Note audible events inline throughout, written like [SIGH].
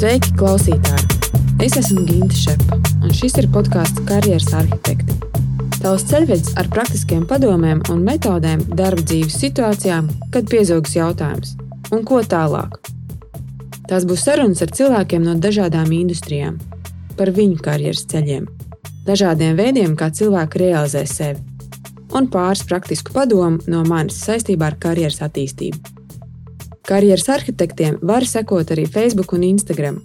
Sveiki, klausītāji! Es esmu Ginte Šepa, un šis ir podkāsts Karjeras arhitekti. Tavs ceļvedis ar praktiskiem padomiem un metodēm darba dzīves situācijām, kad piezogas jautājums, un ko tālāk. Tās būs sarunas ar cilvēkiem no dažādām industrijām, par viņu karjeras ceļiem, dažādiem veidiem, kā cilvēki realizē sevi, un pāris praktisku padomu no manis saistībā ar karjeras attīstību. Karjeras arhitektiem var sekot arī Facebook un Instagram,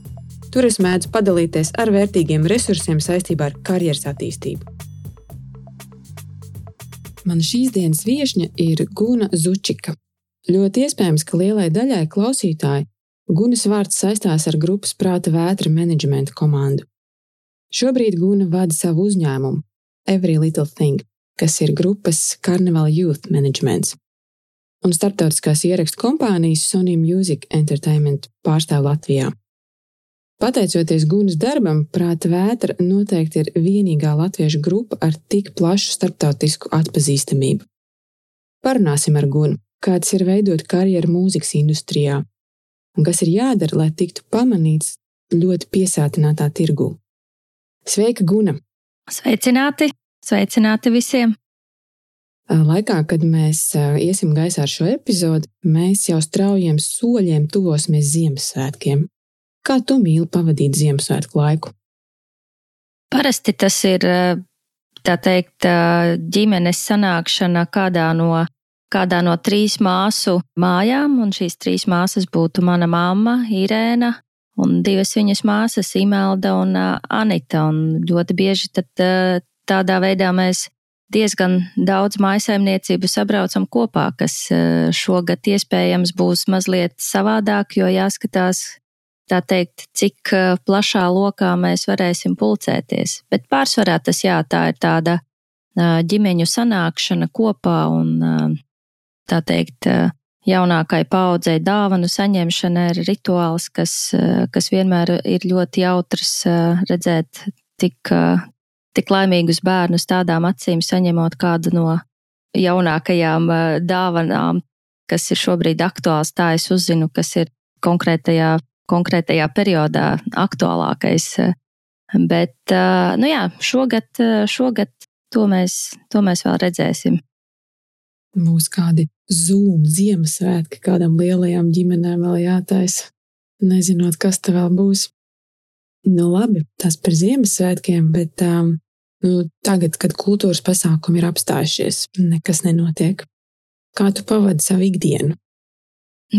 Tur es mēdzu padalīties ar vērtīgiem resursiem saistībā ar karjeras attīstību. Mana šīs dienas viesne ir Guna Zučika. Ļoti iespējams, ka lielai daļai klausītāji Gunas vārds saistās ar grupas prāta vētra menedžmenta komandu. Šobrīd Guna vada savu uzņēmumu Every Little Thing, kas ir grupas Carnival Youth Managements un starptautiskās ierakstu kompānijas Sony Music Entertainment pārstāv Latvijā. Pateicoties Gunas darbam, Prāta vētra noteikti ir vienīgā latviešu grupa ar tik plašu starptautisku atpazīstamību. Parunāsim ar Gunu, kā tas ir veidot karjeru mūzikas industrijā, un kas ir jādara, lai tiktu pamanīts ļoti piesātinātā tirgū. Sveika, Guna! Sveicināti! Sveicināti visiem! Laikā, kad mēs iesim gaisā ar šo epizodu, mēs jau straujiem soļiem tuvosimies Ziemassvētkiem. Kā tu mīli pavadīt Ziemassvētku laiku? Parasti tas ir tā teikt, ģimenes sanākšana kādā no, kādā no trīs māsu mājām, un šīs trīs māsas būtu mana mamma, Irēna, un divas viņas māsas, Imelda un Anita. Un ļoti bieži tad, tādā veidā mēs diezgan daudz maisaimniecību sabraucam kopā, kas šogad iespējams būs mazliet savādāk, jo jāskatās, tā teikt, cik eh, plašā lokā mēs varēsim pulcēties. Bet pārsvarā tas jā, tā ir tāda eh, ģimeņu sanākšana kopā un eh, tā teikt, jaunākai paudzei dāvanu saņemšana ir rituāls, kas, kas vienmēr ir ļoti jautrs redzēt tik, tik laimīgus bērnus tādām acīm saņemot kādu no jaunākajām dāvanām, kas ir šobrīd aktuāls. Tā es uzzinu, kas ir konkrētajā konkrētajā periodā aktuālākais. Bet, nu jā, šogad, šogad to, mēs, to mēs vēl redzēsim. Būs kādi zūmu Ziemassvētki, kādam lielajām ģimenēm vēl jātaisa. Nezinot, kas te vēl būs. Nu, labi, tas par Ziemassvētkiem, bet um, nu, tagad, kad kultūras pasākumi ir apstājušies, nekas nenotiek. Kā tu pavadi savu ikdienu?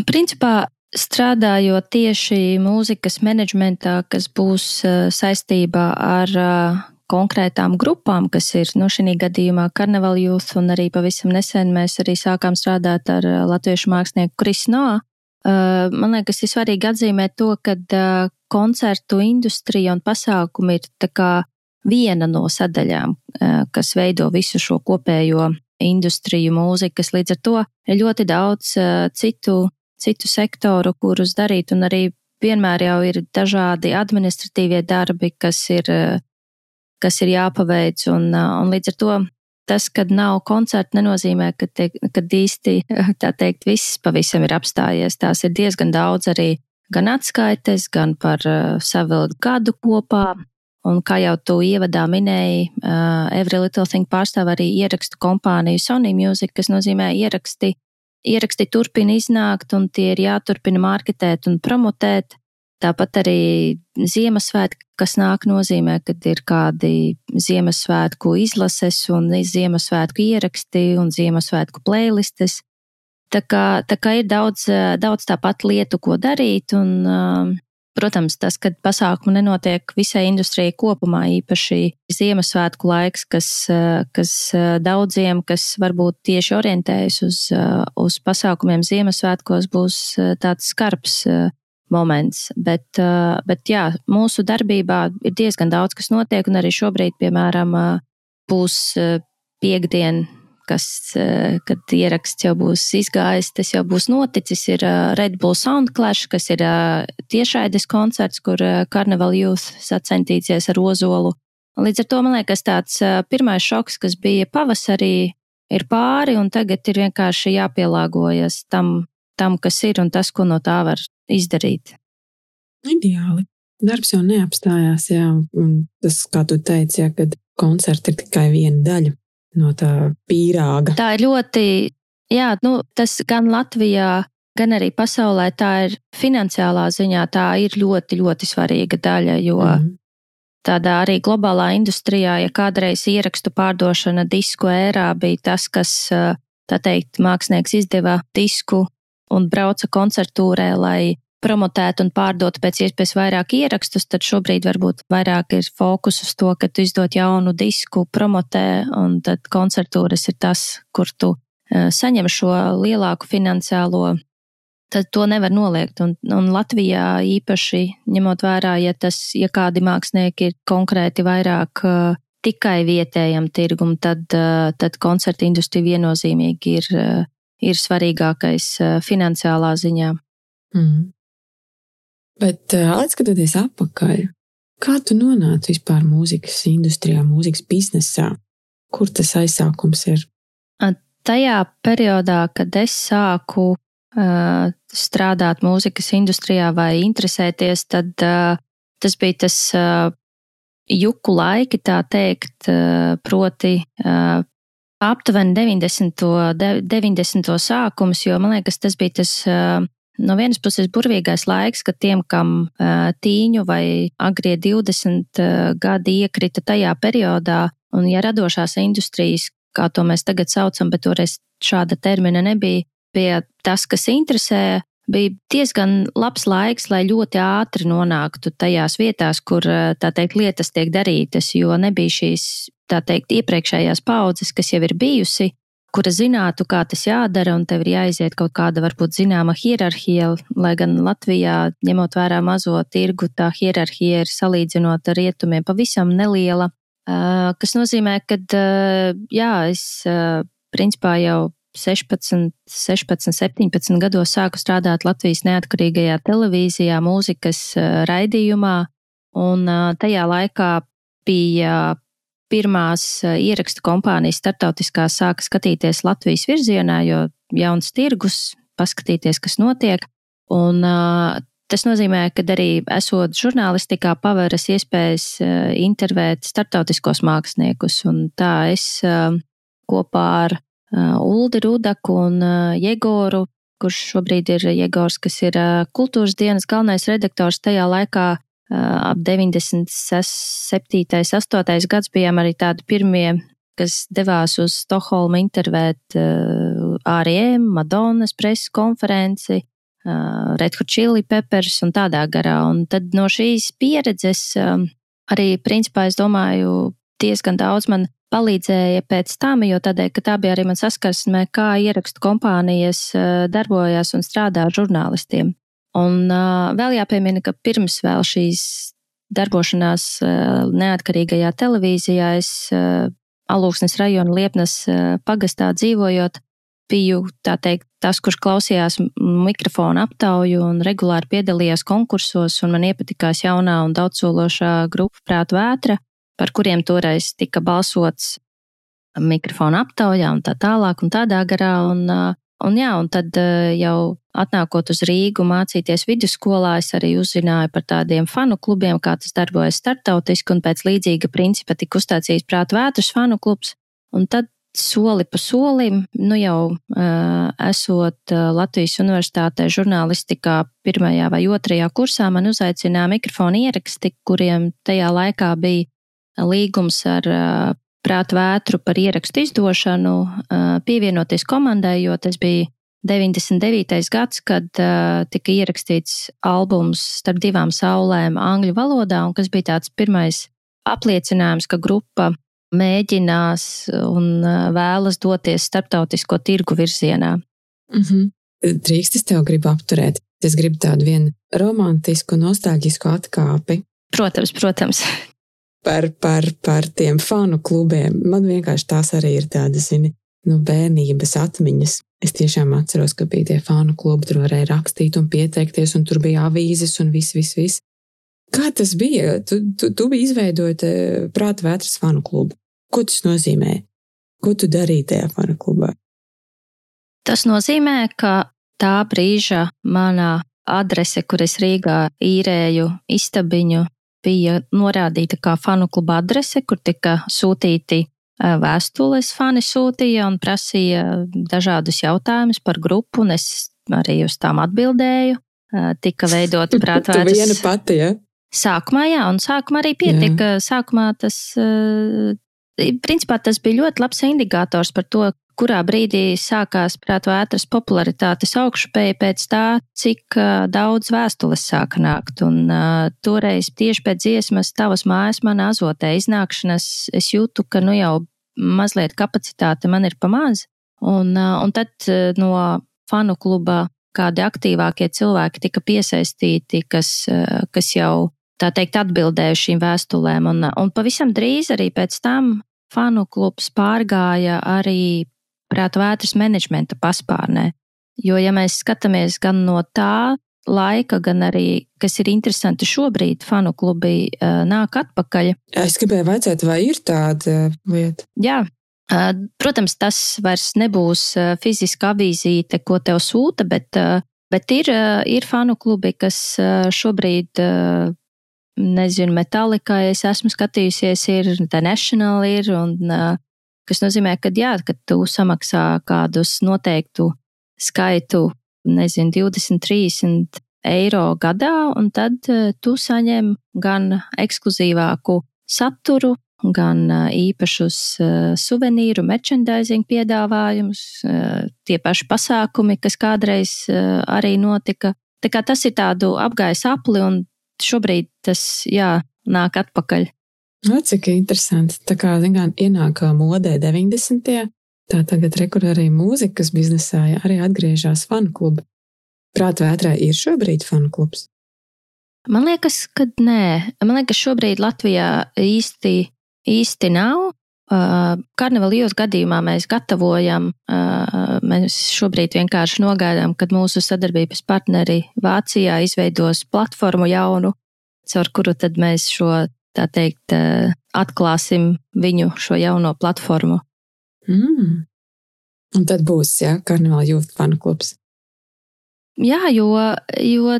Principā strādājot tieši mūzikas menedžmentā, kas būs saistībā ar konkrētām grupām, kas ir nu, šī gadījumā Carnival Youth, un arī pavisam nesen mēs arī sākām strādāt ar latviešu mākslinieku Krisno. Man liekas, ir svarīgi atzīmēt to, ka koncertu industrija un pasākumi ir viena no sadaļām, kas veido visu šo kopējo industriju mūzikas. Līdz ar to ir ļoti daudz citu citu sektoru, kurus darīt, un arī vienmēr jau ir dažādi administratīvie darbi, kas ir, kas ir jāpaveic, un, un līdz ar to tas, kad nav koncerta, nenozīmē, ka, te, kad īsti, [LAUGHS] tā teikt, viss pavisam ir apstājies. Tās ir diezgan daudz arī gan atskaites, gan par savu gadu kopā. Un kā jau tu ievadā minēji, uh, Every Little Thing pārstāv arī ierakstu kompāniju Sony Music, kas nozīmē ieraksti ieraksti turpina iznākt, un tie ir jāturpina marketēt un promotēt. Tāpat arī Ziemassvētki, kas nāk, nozīmē, ka ir kādi Ziemassvētku izlases un Ziemassvētku ieraksti un Ziemassvētku playlistes. Tā kā, tā kā ir daudz, daudz tāpat lietu, ko darīt, un Protams, tas, ka pasākumu nenotiek visai industrijai kopumā, īpaši Ziemassvētku laiks, kas, kas daudziem, kas varbūt tieši orientējas uz, uz pasākumiem Ziemassvētkos, būs tāds skarbs moments. Bet, bet jā, mūsu darbībā ir diezgan daudz, kas notiek, un arī šobrīd, piemēram, būs piekdien kas, eh, kad ieraksts jau būs izgājis, tas jau būs noticis, ir eh, Red Bull Soundclash, kas ir eh, tiešraides koncerts, kur Carnival Youth sacentīsies ar Ozolu. Līdz ar to man liekas tāds pirmais šoks, kas bija pavasarī, ir pāri, un tagad ir vienkārši jāpielāgojas tam, tam kas ir un tas, ko no tā var izdarīt. Ideāli. Darbs jau neapstājās, jā, un tas, kā tu teici, jā, kad koncerti ir tikai viena daļa no tā pīrāga. Tā ir ļoti, jā, nu, tas gan Latvijā, gan arī pasaulē, tā ir finansiālā ziņā, tā ir ļoti, ļoti svarīga daļa, jo mm. tādā arī globālā industrijā, ja kādreiz ierakstu pārdošana disku ērā bija tas, kas, tā teikt, mākslinieks izdeva disku un brauca koncertūrē, lai promotētu un pārdotu pēc iespējas vairāk ierakstus, tad šobrīd varbūt vairāk ir fokus uz to, ka tu izdod jaunu disku, promotē, un tad koncertūras ir tas, kur tu uh, saņem šo lielāku finansiālo. Tad to nevar noliegt. Un, un Latvijā īpaši ņemot vērā, ja, tas, ja kādi mākslinieki ir konkrēti vairāk uh, tikai vietējam tirgum, tad, uh, tad koncerta industrija viennozīmīgi ir, uh, ir svarīgākais uh, finansiālā ziņā. Mm. Bet atskatoties atpakaļ, kā tu nonāci vispār mūzikas industrijā, mūzikas biznesā? Kur tas aizsākums ir? Tajā periodā, kad es sāku uh, strādāt mūzikas industrijā vai interesēties, tad uh, tas bija tas uh, juku laiki, tā teikt, uh, proti uh, aptuveni 90. 90. sākums, jo man liekas, tas bija tas uh, no vienas puses burvīgais laiks, ka tiem, kam tīņu vai agrie 20 gadi iekrita tajā periodā, un ja radošās industrijas, kā to mēs tagad saucam, bet toreiz šāda termina nebija, bija tas, kas interesē, bija diezgan labs laiks, lai ļoti ātri nonāktu tajās vietās, kur teikt, lietas tiek darītas, jo nebija šīs, teikt, iepriekšējās paudzes, kas jau ir bijusi, kura zinātu, kā tas jādara, un tev ir jāiziet kaut kāda varbūt zināma hierarhija, lai gan Latvijā, ņemot vērā mazo tirgu, tā hierarhija ir salīdzinot ar rietumiem pavisam neliela, kas nozīmē, ka, jā, es principā jau 16, 16, 17 gados sāku strādāt Latvijas neatkarīgajā televīzijā, mūzikas raidījumā, un tajā laikā bija pirmās eh, ierakstu kompānijas startautiskās sāka skatīties Latvijas virzienā, jo jauns tirgus, paskatīties, kas notiek. Un, uh, tas nozīmē, ka arī esot žurnālistikā, paveras iespējas uh, intervēt startautiskos māksliniekus. Un tā es kopā ar Uldi Rudaku un Jegoru, kurš šobrīd ir Jegors, kas ir kultūras dienas galvenais redaktors tajā laikā, ap 97. 8. gads bijām arī tādi pirmie, kas devās uz Stokholmu intervēt ARM, Madonas preses konferenci, Red Hot Chili Peppers un tādā garā. Un tad no šīs pieredzes arī, principā, es domāju, diezgan daudz man palīdzēja pēc tam, jo tādēļ, ka tā bija arī man saskarsme, kā ierakstu kompānijas darbojās un strādā ar žurnālistiem. Un uh, vēl jāpiemina, ka pirms vēl šīs darbošanās uh, neatkarīgajā televīzijā es uh, Alūksnes rajona Liepnas uh, pagastā dzīvojot, biju teikt, tas, kurš klausījās mikrofonu aptauju un regulāri piedalījās konkursos, un man iepatikās jaunā un daudzsološā grupa Prāta vētra, par kuriem toreiz tika balsots mikrofonu aptaujā un tā tālāk un tādā garā. Un, uh, Un, jā, un tad eh, jau atnākot uz Rīgu mācīties vidusskolā, es arī uzzināju par tādiem fanu klubiem, kā tas darbojas startautiski, un pēc līdzīga principa tika uzstācīts prāta vētras fanu klubs. Un tad soli pa solim, nu jau uh, esot uh, Latvijas Universitātē žurnālistikā pirmajā vai otrajā kursā, man uzaicināja mikrofonu ieraksti, kuriem tajā laikā bija līgums ar prātu vētru par ierakstu izdošanu, pievienoties komandai, jo tas bija 99. gads, kad tika ierakstīts albums starp divām saulēm angļu valodā, un kas bija tāds pirmais apliecinājums, ka grupa mēģinās un vēlas doties starptautisko tirgu virzienā. Mm -hmm. Drīkst es tev gribu apturēt. Es gribu tādu vienu romantisku, nostalģisku atkāpi. Protams, protams par, par, par tiem fanu klubiem. Man vienkārši tās arī ir tādas, zini, nu, bērnības atmiņas. Es tiešām atceros, ka bija tie fanu klubi, tur varēja rakstīt un pieteikties, un tur bija avīzes un viss, viss, viss. Kā tas bija? Tu, tu, tu biji izveidojis eh, prāta vētras fanu klubu. Ko tas nozīmē? Ko tu darīji tajā fanu klubā? Tas nozīmē, ka tā brīža manā adrese, kur es Rīgā īrēju istabiņu, bija norādīta kā fanu kluba adrese, kur tika sūtīti vēstules fani sūtīja un prasīja dažādus jautājumus par grupu, un es arī uz tām atbildēju. Tika veidota prātvētas. [LAUGHS] Tu viena pati, ja? Sākumā, jā, un sākumā arī pietika. Jā. Sākumā tas, principā tas bija ļoti labs indikators par to, kurā brīdī sākās prātu ētras popularitātes augšupēja pēc tā, cik uh, daudz vēstules sāka nākt. Un uh, toreiz tieši pēc dziesmas tavas mājas manā azotē iznākšanas es jūtu, ka nu jau mazliet kapacitāte man ir pamaz. Un, uh, un tad uh, no fanu kluba kādi aktīvākie cilvēki tika piesaistīti, kas, uh, kas jau tā teikt atbildēja šīm vēstulēm. Un, un pavisam drīz arī pēc tam fanu klubs pārgāja arī prātu vētras menedžmenta paspārnē. Jo, ja mēs skatāmies gan no tā laika, gan arī, kas ir interesanti šobrīd, fanu klubi nāk atpakaļ. Es gribēju vaicāt, vai ir tāda lieta? Jā. Protams, tas vairs nebūs fiziska avīzīte, ko tev sūta, bet, bet ir, ir fanu klubi, kas šobrīd nezinu, Metallica, es esmu skatījusies, ir The National, ir, un kas nozīmē, ka jā, kad tu samaksā kādus noteiktu skaitu, nezinu, 20, 30 eiro gadā, un tad tu saņem gan ekskluzīvāku saturu, gan īpašus suvenīru, merchandising piedāvājumus, tie paši pasākumi, kas kādreiz arī notika. Tā kā tas ir tādu apgājis apli, un šobrīd tas, jā, nāk atpakaļ. No, nu, cik interesanti. Tā kā, zinām, ienāk modē 90. Tā tagad rekur arī mūzikas biznesā ja, arī atgriežas fanu klubi. Prātā vētrā ir šobrīd fanu klubs. Man liekas, ka nē. Man liekas, šobrīd Latvijā īsti, īsti nav. Karnevāla gadījumā mēs gatavojam, mēs šobrīd vienkārši nogaidām, kad mūsu sadarbības partneri Vācijā izveidos platformu jaunu, caur kuru tad mēs šo tā teikt, atklāsim viņu šo jauno platformu. Mm. Un tad būs, ja, karnevāla jūtas fanu klubs. Jā, jo, jo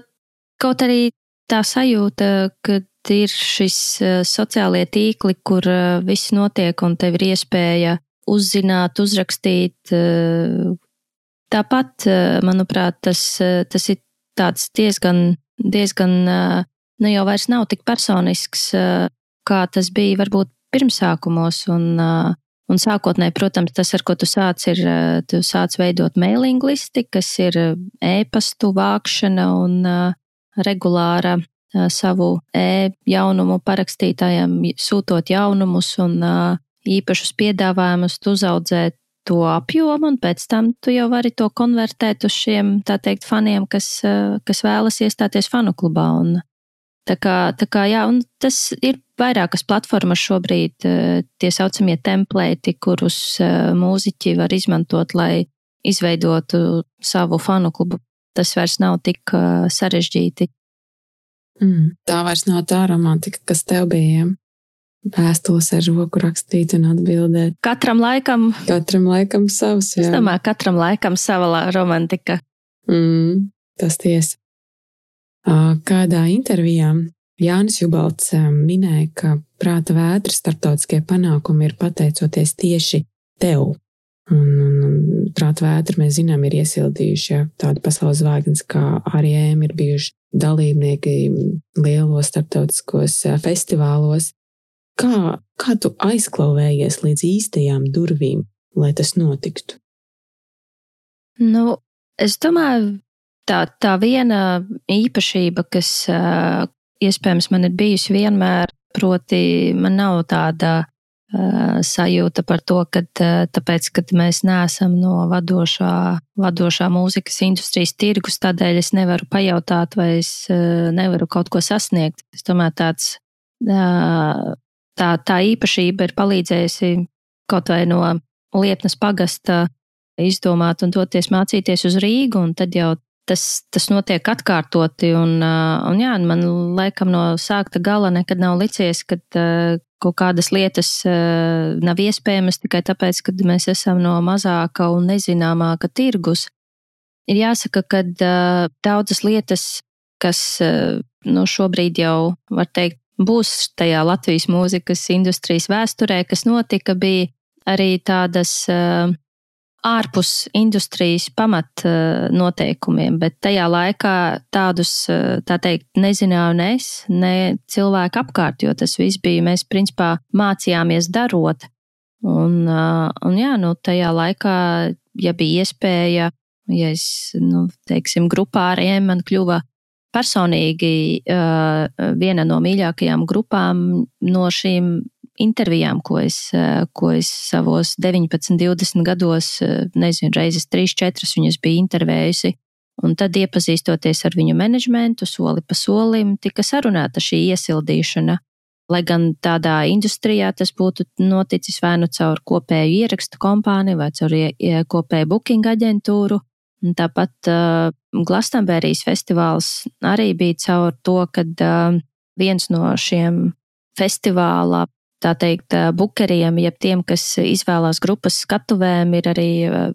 kaut arī tā sajūta, ka ir šis eh, sociālie tīkli, kur eh, viss notiek un tev ir iespēja uzzināt, uzrakstīt. Tāpat, manuprāt, tas, tas ir tāds diezgan, diezgan nu jau vairs nav tik personisks, kā tas bija varbūt pirmsākumos. Un, un sākotnēji, protams, tas, ar ko tu sāc, ir, tu sāc veidot mailing listi, kas ir e-pastu vākšana un regulāra savu e-jaunumu parakstītājiem, sūtot jaunumus un īpašus piedāvājumus, uzaudzēt to apjomu, un pēc tam tu jau vari to konvertēt uz šiem, tā teikt, faniem, kas, kas vēlas iestāties fanu klubā. Un, Tā kā, tā kā jā, un tas ir vairākas platformas šobrīd, tie saucamie templēti, kurus mūziķi var izmantot, lai izveidotu savu fanu klubu. Tas vairs nav tik sarežģīti. Mm, tā vairs nav tā romantika, kas tev bija. Vēstules ar roku rakstīt un atbildēt. Katram laikam, katram laikam savs. Jā. Es domāju, katram laikam sava romantika. Mm, tas tiesa. Kādā intervijā Jānis Jubalts minēja, ka prāta vētras starptautiskie panākumi ir pateicoties tieši tev. Un, un, un prāta vētra, mēs zinām, ir iesildījuši ja, tādu pasaules zvaigznes kā Ariem, ir bijuši dalībnieki lielos starptautiskos festivālos. Kā, kā tu aizklauvējies līdz īstajām durvīm, lai tas notiktu? Nu, es domāju, tā, tā viena īpašība, kas iespējams man ir bijusi vienmēr, proti, man nav tāda sajūta par to, ka uh, tāpēc, ka mēs neesam no vadošā, vadošā mūzikas industrijas tirgus, tādēļ es nevaru pajautāt, vai es uh, nevaru kaut ko sasniegt. Es domāju, tāds, tā, tā īpašība ir palīdzējusi kaut vai no Liepnas pagasta izdomāt un doties mācīties uz Rīgu, un tad jau tas, tas notiek atkārtoti. Un, un jā, man laikam no sākta gala nekad nav licies, ka kaut kādas lietas nav iespējamas tikai tāpēc, ka mēs esam no mazāka un nezināmāka tirgus. ir jāsaka, ka daudzas lietas, kas nu, šobrīd jau, var teikt, būs tajā Latvijas mūzikas industrijas vēsturē, kas notika, bija arī tādas uh, ārpus industrijas pamat uh, noteikumiem, bet tajā laikā tādus, uh, tā teikt, nezināju ne es, ne cilvēki apkārt, jo tas viss bija, mēs principā mācījāmies darot. Un, uh, un jā, nu, tajā laikā, ja bija iespēja, ja es, nu, teiksim, grupā ar ēm man kļuva personīgi viena no mīļākajām grupām no šīm intervijām, ko es, uh, ko es savos 19, 20 gados, uh, nezinu, reizes 3, 4 viņas biju intervējusi. Un tad, iepazīstoties ar viņu menedžmentu, soli pa solim, tika sarunāta šī iesildīšana. Lai gan tādā industrijā tas būtu noticis vai nu caur kopēju ierakstu kompāniju vai caur kopēju booking aģentūru, Tāpat uh, Glastonberijas festivāls arī bija caur to, ka uh, viens no šiem festivāla, tā teikt, bukeriem, jeb tiem, kas izvēlās grupas skatuvēm, ir arī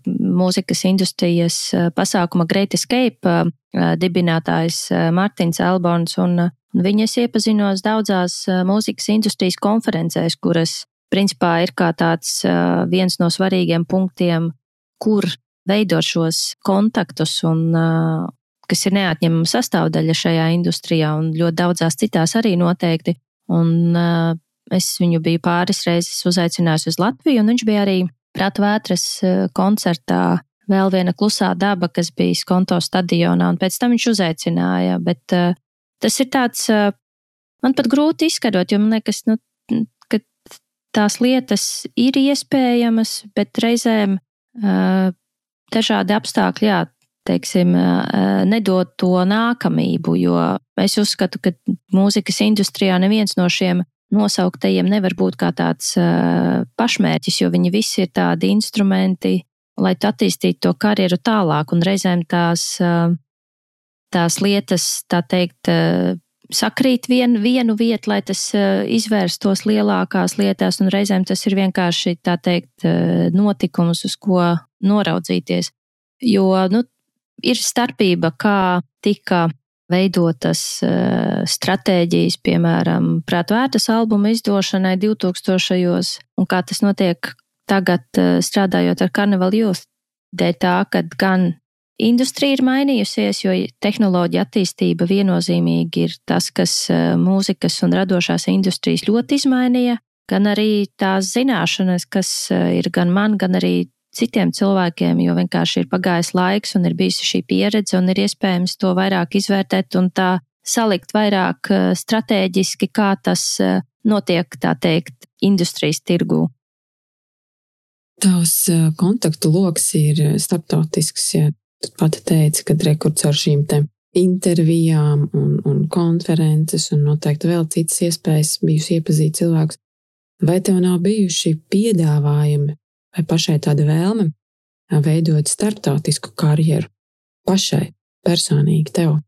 mūzikas industrijas pasākuma Great Escape dibinātājs Mārtiņš uh, viņas iepazinos daudzās mūzikas industrijas konferencēs, kuras principā ir kā tāds viens no svarīgiem punktiem, kur veidot šos kontaktus, un, kas ir neatņemama sastāvdaļa šajā industrijā, un ļoti daudzās citās arī noteikti. Un, es viņu biju pāris reizes uzaicinājusi uz Latviju, un viņš bija arī Prāta vētras koncertā. Vēl viena klusā daba, kas bija Skonto stadionā, un pēc tam viņš uzaicināja. Bet uh, tas ir tāds, uh, man pat grūti izskaidrot, jo man liekas, nu, ka tās lietas ir iespējamas, bet reizēm uh, dažādi apstākļi, jā, teiksim, nedod to nākamību, jo es uzskatu, ka mūzikas industrijā neviens no šiem nosauktajiem nevar būt kā tāds pašmērķis, jo viņi visi ir tādi instrumenti, lai tu attīstītu to karjeru tālāk, un reizēm tās, tās lietas, tā teikt, sakrīt vien, vienu vietu, lai tas izvērstos lielākās lietās, un reizēm tas ir vienkārši, tā teikt, notikums, uz ko noraudzīties. Jo nu, ir starpība, kā tika veidotas uh, stratēģijas, piemēram, prātvērtas albuma izdošanai 2000. un kā tas notiek tagad, uh, strādājot ar Carnival Youth. Dēļ tā, ka gan industrija ir mainījusies, jo tehnoloģija attīstība viennozīmīgi ir tas, kas uh, mūzikas un radošās industrijas ļoti izmainīja, gan arī tās zināšanas, kas ir gan man, gan arī citiem cilvēkiem, jo vienkārši ir pagājis laiks un ir bijusi šī pieredze un ir iespējams to vairāk izvērtēt un tā salikt vairāk eh, strateģiski, kā tas eh, notiek, tā teikt, industrijas tirgū. Tavs eh, kontaktu lokus ir starptautisks. Ja tu pati teici, ka rekords ar šīm intervijām un, un konferences un noteikti vēl citas iespējas bijusi iepazīt cilvēkus. Vai tev nav bijuši piedāvājumi vai pašai tāda vēlme veidot starptautisku karjeru pašai, personīgi tev?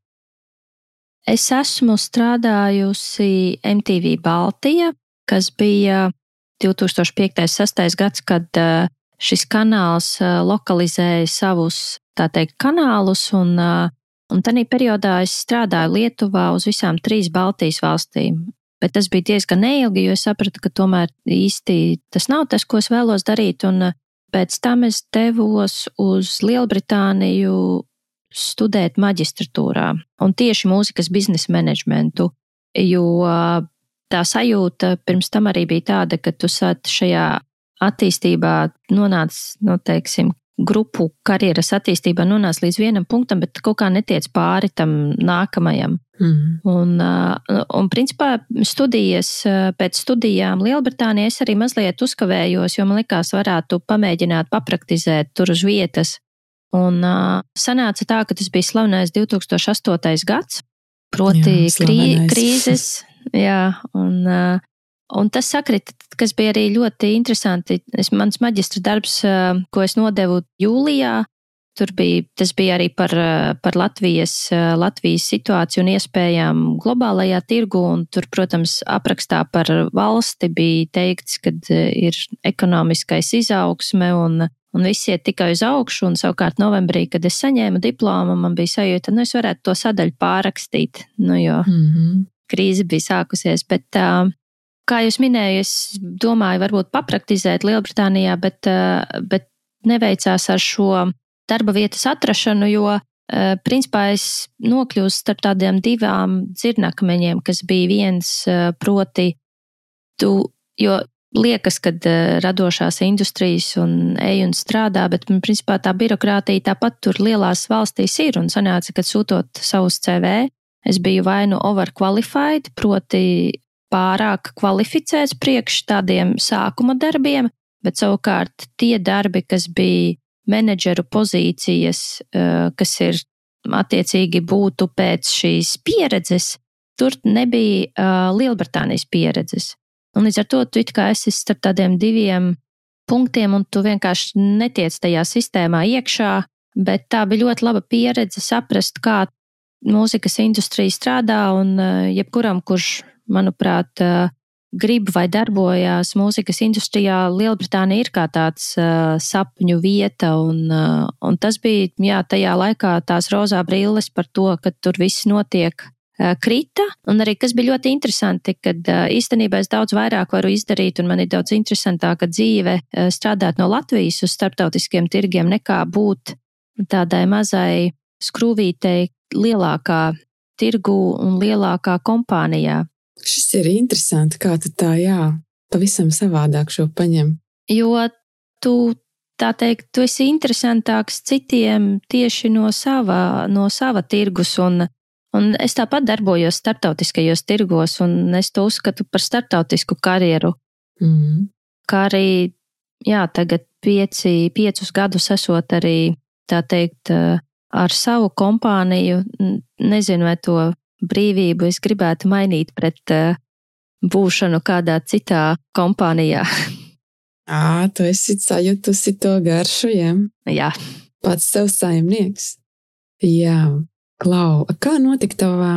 Es esmu strādājusi MTV Baltija, kas bija 2005.6. gads, kad šis kanāls lokalizēja savus, tā teikt, kanālus, un, un tajā periodā es strādāju Lietuvā uz visām trīs Baltijas valstīm Bet tas bija diezgan neilgi, jo es sapratu, ka tomēr īsti tas nav tas, ko es vēlos darīt. Un eh, pēc tam es devos uz Lielbritāniju studēt maģistratūrā un tieši mūzikas biznesa menedžmentu, jo eh, tā sajūta pirms tam arī bija tāda, ka tu šajā attīstībā nonāc, nu, teiksim, grupu karjeras attīstībā nonāc līdz vienam punktam, bet kaut kā netiec pāri tam nākamajam. Mm. Un, uh, un, principā, studijas pēc studijām Lielbritānijā es arī mazliet uzkavējos, jo man likās, varētu pamēģināt papraktizēt tur uz vietas. Un uh, sanāca tā, ka tas bija slavenais 2008. gads, proti jā, krī, krīzes. [LAUGHS] Jā, un, uh, Un tas sakrita, kas bija arī ļoti interesanti. Es, mans maģistra darbs, ko es nodevu jūlijā, tur bija, tas bija arī par, par Latvijas, Latvijas situāciju un iespējām globālajā tirgu. Un tur, protams, aprakstā par valsti bija teikts, ka ir ekonomiskais izaugsme un, un viss iet tikai uz augšu. Un savukārt novembrī, kad es saņēmu diplomu, man bija sajūta, nu es varētu to sadaļu pārrakstīt, nu jo mm -hmm. krīze bija sākusies. Bet, uh, kā jūs minējāt, es domāju, varbūt papraktizēt Lielbritānijā, bet, uh, bet neveicās ar šo darba vietas atrašanu, jo Uh, principā es nokļuvu starp tādiem divām dzirnakmeņiem, kas bija viens uh, proti, tu, jo liekas, ka uh, radošās industrijas un ej un strādā, bet, man, principā, tā birokrātija tāpat tur lielās valstīs ir. Un sanāca, ka sūtot savus CV, es biju vai nu overqualified, proti pārāk kvalificēts priekš tādiem sākuma darbiem, bet savukārt tie darbi, kas bija menedžeru pozīcijas, uh, kas ir attiecīgi būtu pēc šīs pieredzes, tur nebija uh, Lielbritānijas pieredzes. Un līdz ar to tu kā esi starp tādiem diviem punktiem, un tu vienkārši netiec tajā sistēmā iekšā. Bet tā bija ļoti laba pieredze saprast, kā mūzikas industrija strādā. Un uh, jebkuram, kurš, manuprāt, grib vai darbojās mūzikas industrijā, Lielbritānija ir kā tāds uh, sapņu vieta. Un, uh, un tas bija jā, tajā laikā tās rozā brilles par to, ka tur viss notiek Eh, krita. Un arī kas bija ļoti interesanti, kad eh, īstenībā es daudz vairāk varu izdarīt, un man ir daudz interesantāka dzīve eh, strādāt no Latvijas uz starptautiskiem tirgiem, nekā būt tādai mazai skrūvītei lielākā tirgu un lielākā kompānijā. Šis ir interesanti, kā tu tā, jā, pavisam savādāk šo paņem. Jo tu tā teikt, tu esi interesantāks citiem tieši no sava, no sava tirgus, un Un es tāpat darbojos starptautiskajos tirgos, un es to uzskatu par starptautisku karjeru. Mm. Kā arī, jā, tagad pieci, piecus gadus esot arī, tā teikt, ar savu kompāniju, nezinu, vai to brīvību es gribētu mainīt pret būšanu kādā citā kompānijā. Ā, tu esi sajutusi to garšu, jā? Jā. Pats sev saimnieks. Jā, Klau, kā notika tava,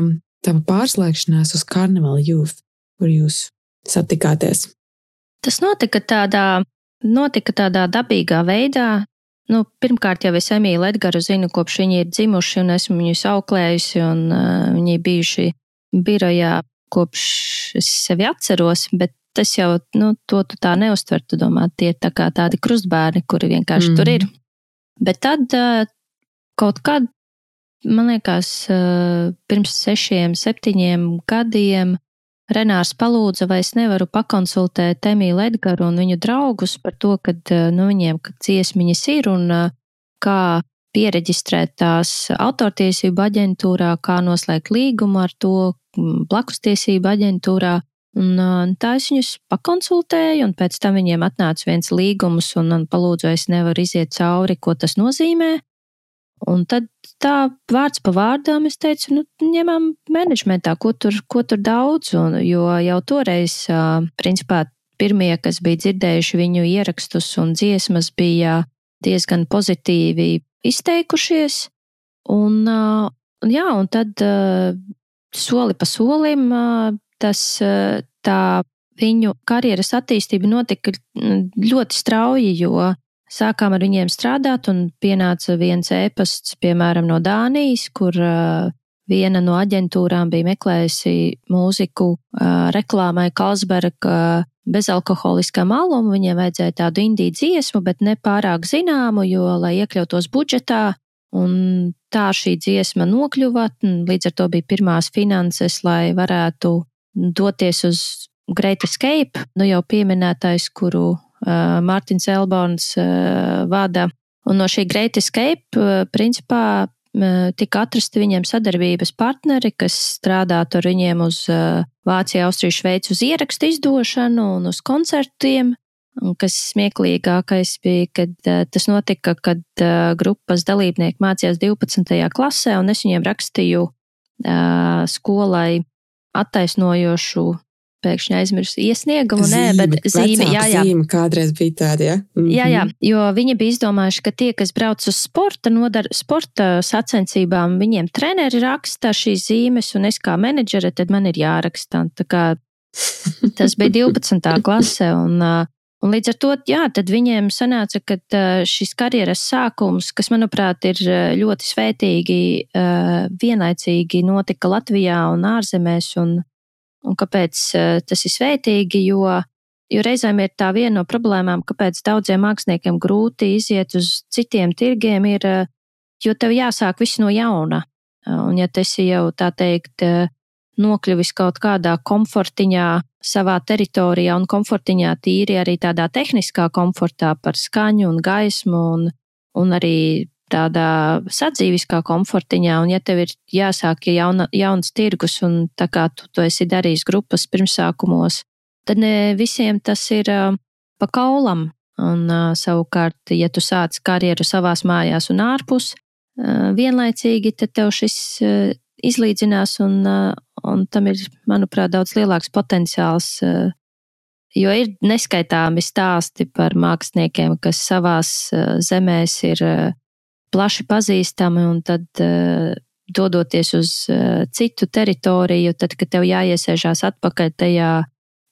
tava pārslēgšanās uz karnevāla youth, kur jūs satikāties? Tas notika tādā, notika tādā dabīgā veidā. Nu, pirmkārt, jau es Emīlu Edgars zinu, kopš viņi ir dzimuši, un esmu viņus auklējusi, un uh, viņi bijuši birojā kopš es sevi atceros, bet tas jau, nu, to tu tā neuztver, tu domā, tie ir tā kā tādi krustbērni, kuri vienkārši mm. tur ir. Bet tad uh, kaut kad man liekas, eh, pirms sešiem, septiņiem gadiem Renārs palūdza, vai es nevaru pakonsultēt Emīlu Edgaru un viņu draugus par to, ka eh, nu, viņiem dziesmiņas ir un eh, kā pieregistrēt tās autortiesību aģentūrā, kā noslēgt līgumu ar to blakus tiesību aģentūrā. Un tā es viņus pakonsultēju, un pēc tam viņiem atnāca viens līgums, un man palūdza, es nevaru iziet cauri, ko tas nozīmē. Un tad tā vārds pa vārdām es teicu, nu, ņemam menedžmentā, ko tur, ko tur daudz, un, jo jau toreiz, principā, pirmie, kas bija dzirdējuši viņu ierakstus un dziesmas, bija diezgan pozitīvi izteikušies. Un, un jā, un tad soli pa solim tas tā viņu karjeras attīstība notika ļoti strauji, jo Sākām ar viņiem strādāt, un pienāca viens ēpasts, piemēram, no Dānijas, kur uh, viena no aģentūrām bija meklējusi mūziku uh, reklāmai Kalsberga bezalkoholiskam alum. Viņiem vajadzēja tādu indiju dziesmu, bet ne pārāk zināmu, jo, lai iekļautos budžetā, un tā šī dziesma nokļuva, līdz ar to bija pirmās finanses, lai varētu doties uz Great Escape, nu jau pieminētais, kuru Uh, Mārtiņš Elbons uh, vada. Un no šī Great Escape, uh, principā, tika atrasti viņiem sadarbības partneri, kas strādātu ar viņiem uz Vāciju, Austriju, Šveici uz ierakstu izdošanu un uz koncertiem. Un kas smieklīgākais bija, kad tas notika, kad grupas dalībnieki mācījās 12. klasē, un es viņiem rakstīju skolai attaisnojošu pēkšņi aizmirsu iesniegumu, nē, bet zīme, jā, jā. Zīme kādreiz bija tāda, jā. Mm -hmm. Jā, jā, jo viņi bija izdomājuši, ka tie, kas brauc uz sporta, nodar, sporta sacensībām, viņiem treneri raksta šīs zīmes, un es kā menedžere, tad man ir jāraksta. Tā kā [LAUGHS] tas bija 12. klase, un, Un līdz ar to, jā, tad viņiem sanāca, ka šis karjeras sākums, kas, manuprāt, ir ļoti svētīgi, vienlaicīgi notika Latvijā un ārzemēs. Un, un kāpēc tas ir svētīgi? Jo, jo reizēm ir tā viena no problēmām, kāpēc daudziem māksliniekiem grūti iziet uz citiem tirgiem, ir, jo tev jāsāk viss no jauna. Un ja tas ir jau tā teikt, nokļuvis kaut kādā komfortiņā savā teritorijā un komfortiņā tīri arī tādā tehniskā komfortā par skaņu un gaismu un, un arī tādā sadzīviskā komfortiņā, un ja tev ir jāsāk jauna, jauns tirgus, un tā kā tu to esi darījis grupas pirmsākumos, tad ne visiem tas ir pa kaulam. Un savukārt, ja tu sāc karjeru savās mājās un ārpus, vienlaicīgi, tad tev šis izlīdzinās, un, un tam ir, manuprāt, daudz lielāks potenciāls. Jo ir neskaitāmi stāsti par māksliniekiem, kas savās uh, zemēs ir plaši pazīstami, un tad dodoties uz citu teritoriju, tad, kad tev jāiesēžās atpakaļ tajā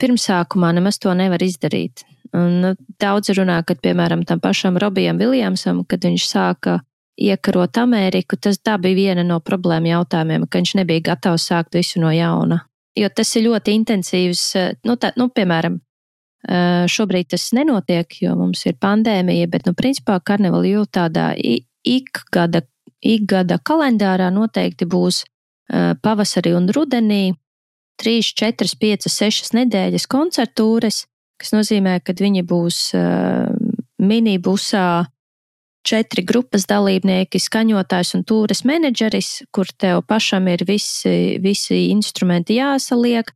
pirmsākumā, nemaz to nevar izdarīt. Un nu, daudz runā, ka, piemēram, tam pašam Robijam Viljamsam, kad viņš sāka iekarot Ameriku, tas tā bija viena no problēma jautājumiem, ka viņš nebija gatavs sākt visu no jauna. Jo tas ir ļoti intensīvs, eh, nu, tā, nu piemēram, eh, šobrīd tas nenotiek, jo mums ir pandēmija, bet, nu, principā, karnevāla jūt tādā ikgada, ikgada kalendārā noteikti būs pavasarī un rudenī 3, 4, 5, 6 nedēļas koncertūras, kas nozīmē, ka viņi būs minibusā četri grupas dalībnieki, skaņotājs un tūres menedžeris, kur tev pašam ir visi, visi instrumenti jāsaliek,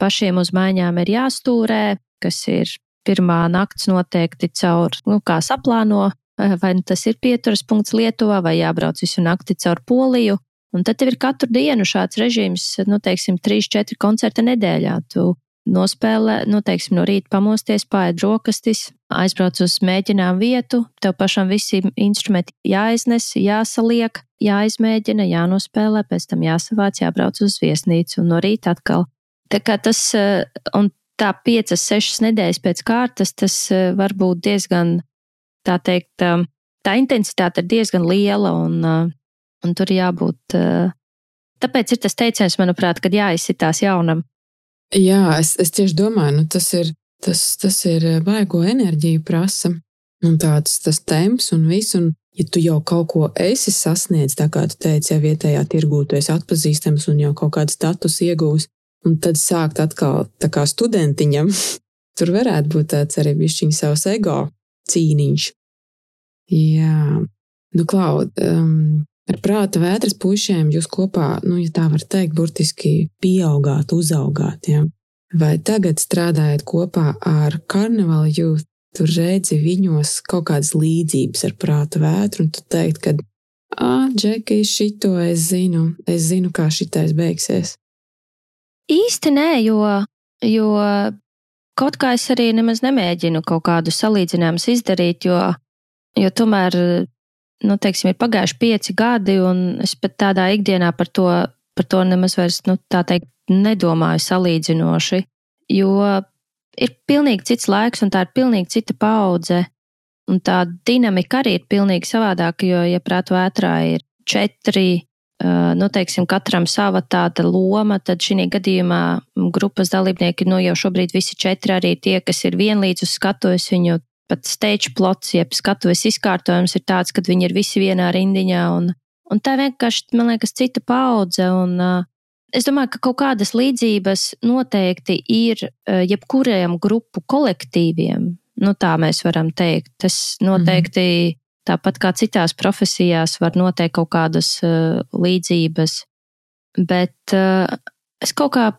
pašiem uz maiņām ir jāstūrē, kas ir pirmā nakts noteikti caur, nu, kā saplāno, vai nu tas ir pieturas punkts Lietuvā, vai jābrauc visu nakti caur Poliju. Un tad tev ir katru dienu šāds režīms, nu, teiksim, trīs, četri koncerti nedēļā. Tu nospēlē, nu, teiksim, no rīta pamosties, pāriet brokastis, aizbrauc uz mēģinājumu vietu, tev pašam visi instrumenti jāiznes, jāsaliek, jāizmēģina, jānospēlē, pēc tam jāsavāc, jābrauc uz viesnīcu un no rīta atkal. Tā kā tas, eh, un tā piecas, sešas nedēļas pēc kārtas, tas eh, var būt diezgan, tā teikt, eh, tā intensitāte ir diezgan liela un, un tur jābūt. Tāpēc ir tas teiciens, manuprāt, kad jāizsitās jaunam Jā, es, es tieši domāju, nu, tas ir, tas, tas ir baigo eh, enerģiju prasa. Un tāds tas temps un viss. Un, ja tu jau kaut ko esi sasniedzis, tā kā tu teici, jau vietējā tirgū, tu esi atpazīstams un jau kaut kādu statusu iegūs, un tad sākt atkal tā kā studentiņam, [LAUGHS] tur varētu būt tāds arī bišķiņš savs ego cīniņš. Jā, nu, Klaud, um, Ar prāta vētras pušiem jūs kopā, nu, ja tā var teikt, burtiski pieaugāt, uzaugāt. Ja? Vai tagad strādājot kopā ar karnevālu jūs tur redzi viņos kaut kādas līdzības ar prāta vētru, un tu teikt, ka, ah, Džeki, šito es zinu, es zinu, kā šitais beigsies. Īsti nē, jo, jo kaut kā es arī nemaz nemēģinu kaut kādu salīdzinājumu izdarīt, jo, jo tomēr nu, teiksim, ir pagājuši pieci gadi, un es pat tādā ikdienā par to, par to nemaz vairs, nu, tā teikt, nedomāju salīdzinoši, jo ir pilnīgi cits laiks, un tā ir pilnīgi cita paudze, un tā dinamika arī ir pilnīgi savādāka, jo, ja prātu vētrā ir četri, nu, teiksim, katram sava tāda loma, tad šī gadījumā grupas dalībnieki, nu, jau šobrīd visi četri arī tie, kas ir vienlīdz uz skatuves, viņu pat stage plots, jeb skatuves izkārtojums ir tāds, ka viņi ir visi vienā rindiņā. Un, un tā vienkārši, man liekas, cita paudze. Un, es domāju, ka kaut kādas līdzības noteikti ir jebkuriem grupu kolektīviem. Nu, tā mēs varam teikt. Tas noteikti mm -hmm. Tāpat kā citās profesijās var noteikt kaut kādas uh, līdzības. Bet uh, es kaut kā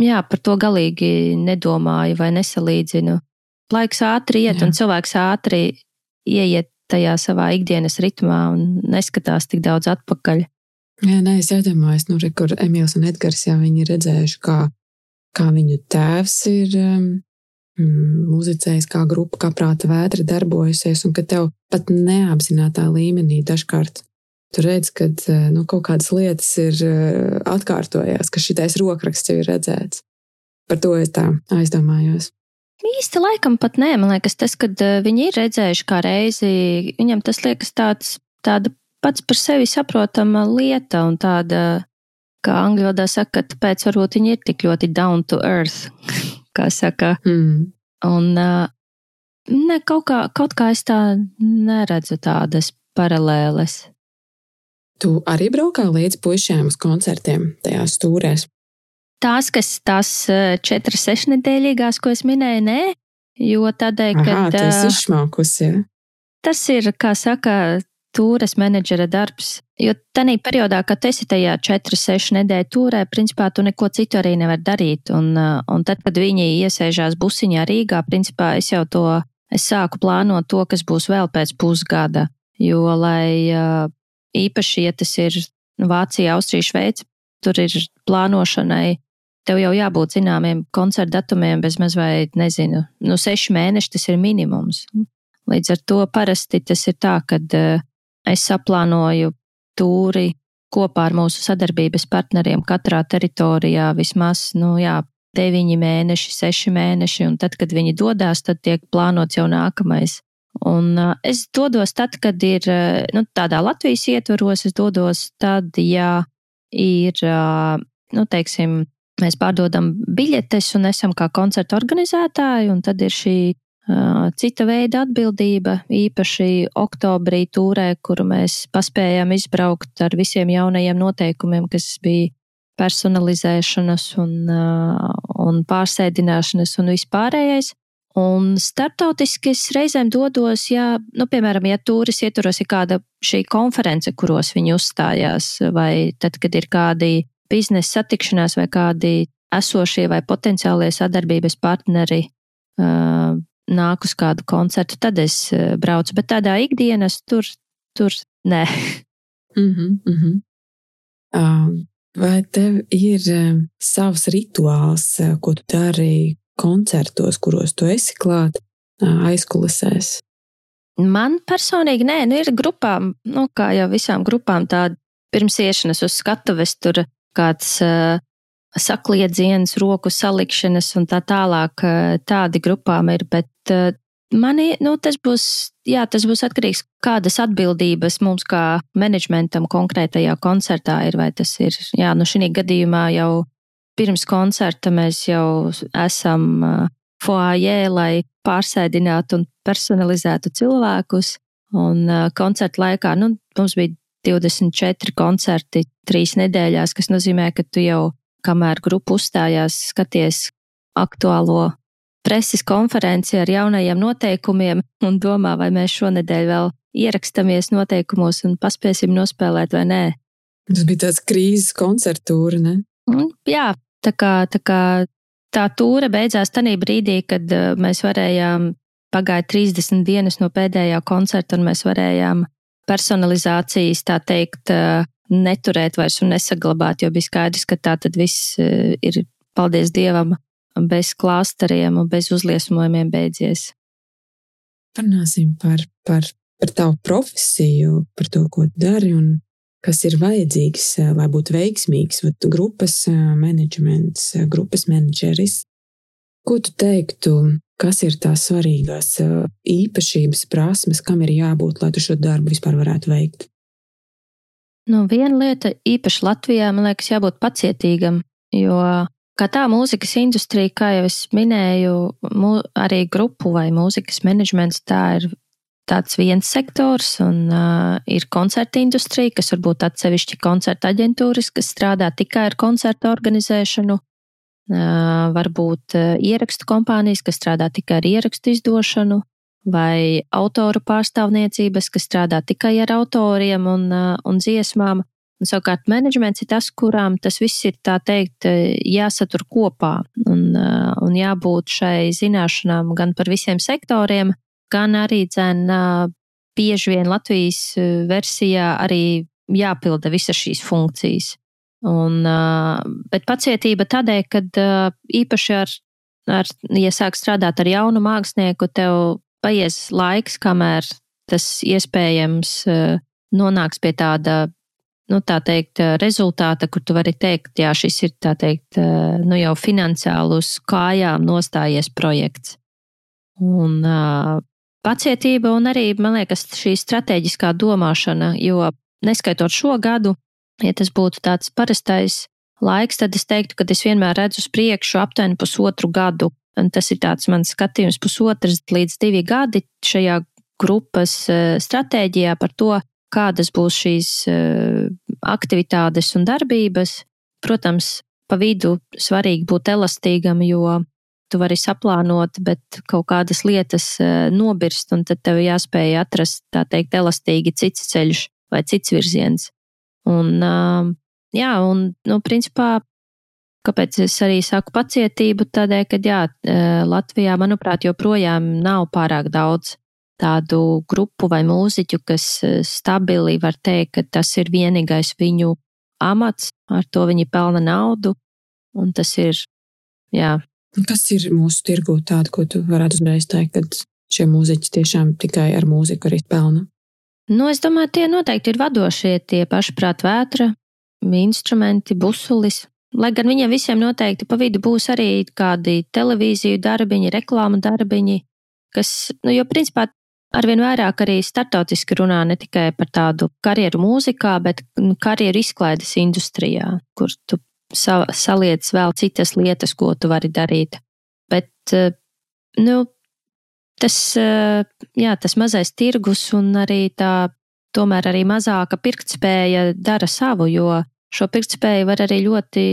jā, par to galīgi nedomāju vai nesalīdzinu laiks ātri iet, Jā. un cilvēks ātri ieiet tajā savā ikdienas ritmā un neskatās tik daudz atpakaļ. Jā, nē, es iedomājos, nu, re, kur Emīls un Edgars jau viņi redzējuši, kā, kā viņu tēvs ir um, muzicējis, kā grupa, kā prāta vētra darbojusies, un ka tev pat neapzinātā līmenī dažkārt tu redz, ka uh, nu, kaut kādas lietas ir uh, atkārtojās, ka šitais rokraksts jau ir redzēts. Par to es tā aizdomājos. Īsti laikam pat nē, man liekas, tas, kad viņi ir redzējuši kā reizi, viņam tas liekas tāds, tāda pats par sevi saprotama lieta un tāda, kā angļu valodā saka, tāpēc varbūt viņi ir tik ļoti down to earth, [LAUGHS] kā saka. Mm. Un ne, kaut, kā, kaut kā es tā neredzu tādas paralēles. Tu arī braukā līdz puišiem uz koncertiem tajās stūrēs? Tās, kas tās četras sešnedēļīgās, ko es minēju, nē, jo tādēļ, ka. Jā, tas ir izšmaukusi. Ja? Tas ir, kā saka, tūres menedžera darbs. Jo tajā periodā, kad esi tajā 4-6 nedēļu tūrē, principā tu neko citu arī nevari darīt. Un, un tad, kad viņi iesēžās busiņā Rīgā, principā es jau to es sāku plānot to, kas būs vēl pēc pusgada. Jo, lai īpaši, ja tas ir Vācija, Austrija, Šveice, tur ir plānošanai. Tev jau jābūt zināmiem koncertu datumiem, bez maz vai, nezinu, nu, seši mēneši tas ir minimums. Līdz ar to parasti tas ir tā, ka uh, es saplānoju tūri kopā ar mūsu sadarbības partneriem katrā teritorijā vismaz, nu jā, deviņi mēneši, seši mēneši, un tad, kad viņi dodas, tad tiek plānots jau nākamais. Un es dodos tad, kad ir, nu, tādā Latvijas ietvaros, es dodos tad, ja ir, nu, teiksim, mēs pārdodam biļetes un esam kā koncerta organizētāji, un tad ir šī Cita veida atbildība, īpaši oktobrī tūrē, kuru mēs paspējām izbraukt ar visiem jaunajiem noteikumiem, kas bija personalizēšanas un, un pārsēdināšanas un vispārējais. Un startautiski es reizēm dodos, ja, nu, piemēram, ja tūris ietvaros ir kāda šī konference, kuros viņi uzstājās, vai tad, kad ir kādi biznesa satikšanās vai kādi esošie vai potenciālie sadarbības partneri nāk uz kādu koncertu, tad es eh, braucu. Bet tādā ikdienas tur, tur nē. [LAUGHS] Mm -hmm, mm -hmm. Uh, vai tev ir uh, savs rituāls, uh, ko tu dari koncertos, kuros tu esi klāt, uh, aizkulisēs? Man personīgi nē, nu ir grupām, nu, kā jau visām grupām, tāda pirms iešanas uz skatuves tur kāds uh, sakliedziens, roku salikšanas un tā tālāk. Tādi grupām ir, bet mani, nu, tas būs, jā, tas būs atkarīgs, kādas atbildības mums kā menedžmentam konkrētajā koncertā ir, vai tas ir, jā, nu, šī gadījumā jau pirms koncerta mēs jau esam foajē, lai pārsēdinātu un personalizētu cilvēkus. Un koncerta laikā, nu, mums bija 24 koncerti trīs nedēļās, kas nozīmē, ka tu jau kamēr grupa uzstājās, skaties aktuālo preses konferenci ar jaunajiem noteikumiem un domā, vai mēs šonadēļ vēl ierakstamies noteikumos un paspēsim nospēlēt vai nē. Tas bija tāds krīzes koncertūra, ne? Un, jā, tā kā, tā kā tā tūra beidzās tajā brīdī, kad uh, mēs varējām, pagāja 30 dienas no pēdējā koncerta, un mēs varējām personalizācijas, tā teikt, uh, neturēt vairs un nesaglabāt, jo bija skaidrs, ka tā tad viss e, ir, paldies Dievam, bez klāsteriem un bez uzliesmojumiem beidzies. Parunāsim par, par, par tavu profesiju, par to, ko dari un kas ir vajadzīgs, e, lai būtu veiksmīgs grupas e, menedžments, grupas menedžeris. Ko tu teiktu, kas ir tās svarīgās īpašības, prasmes, kam ir jābūt, lai tu šo darbu vispār varētu veikt? Nu, viena lieta, īpaši Latvijā, man liekas, jābūt pacietīgam, jo kā tā mūzikas industrija, kā jau es minēju, mū, arī grupu vai mūzikas menedžments, tā ir tāds viens sektors, un uh, ir koncerta industrija, kas varbūt atsevišķi koncerta aģentūras, kas strādā tikai ar koncertu organizēšanu, uh, varbūt uh, ierakstu kompānijas, kas strādā tikai ar ierakstu izdošanu, vai autoru pārstāvniecības, kas strādā tikai ar autoriem un, uh, un dziesmām. Un, savukārt, menedžments ir tas, kurām tas viss ir tā teikt, jāsatur kopā un, uh, un jābūt šai zināšanām gan par visiem sektoriem, gan arī dzēn uh, bieži vien Latvijas versijā arī jāpilda visas šīs funkcijas. Un, bet pacietība tādēļ, ka īpaši ar, ar, ja sāk strādāt ar jaunu mākslinieku, tev paies laiks, kamēr tas iespējams eh, nonāks pie tāda, nu, tā teikt, eh, rezultāta, kur tu vari teikt, jā, šis ir, tā teikt, eh, nu, jau finansiāli uz kājām nostājies projekts. Un pacietība un arī, man liekas, šī strateģiskā domāšana, jo neskaitot šo gadu, ja tas būtu tāds parastais laiks, tad es teiktu, ka es vienmēr redzu uz priekšu aptuveni pusotru gadu. Un tas ir tāds mans skatījums, pusotrs līdz divi gadi šajā grupas stratēģijā par to, kādas būs šīs aktivitātes un darbības. Protams, pa vidu svarīgi būt elastīgam, jo tu vari saplānot, bet kaut kādas lietas nobirst, un tad tev jāspēj atrast, tā teikt, elastīgi cits ceļš vai cits virziens. Un, jā, un, nu, principā, kāpēc es arī saku pacietību? Tādēļ, ka, jā, Latvijā, manuprāt, joprojām nav pārāk daudz tādu grupu vai mūziķu, kas stabili var teikt, ka tas ir vienīgais viņu amats, ar to viņi pelna naudu, un tas ir, jā. Kas ir mūsu tirgū tāda, ko tu varētu uzreiz teikt, kad šie mūziķi tiešām tikai ar mūziku arī pelna? Nu, es domāju, tie noteikti ir vadošie, tie paši prāt vētra, instrumenti, busulis. Lai gan viņiem visiem noteikti pa vidu būs arī kādi televīziju darbiņi, reklāmu darbiņi, kas, nu, jo principā arvien vairāk arī startautiski runā ne tikai par tādu karjeru mūzikā, bet nu, karjeru izklaides industrijā, kur tu sa saliec vēl citas lietas, ko tu vari darīt. Bet, eh, nu, tas, eh, jā, tas mazais tirgus un arī tā, tomēr arī mazāka pirktspēja dara savu, jo šo pirktspēju var arī ļoti,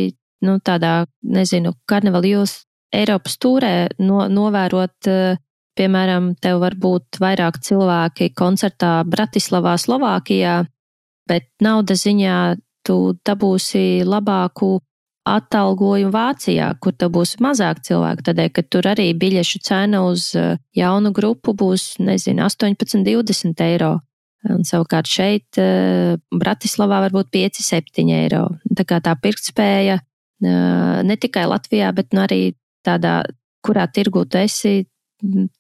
nu, tādā, nezinu, karnevāla jūs Eiropas tūrē no, novērot, eh, piemēram, tev var būt vairāk cilvēki koncertā Bratislavā, Slovākijā, bet naudas ziņā tu dabūsi labāku atalgojumu Vācijā, kur tev būs mazāk cilvēku, tādēļ, ka tur arī biļešu cena uz eh, jaunu grupu būs, nezinu, 18, 20 eiro. Un savukārt šeit, eh, Bratislavā, varbūt 5, 7 eiro. Tā kā tā pirktspēja eh, ne tikai Latvijā, bet nu arī tādā, kurā tirgu tu esi,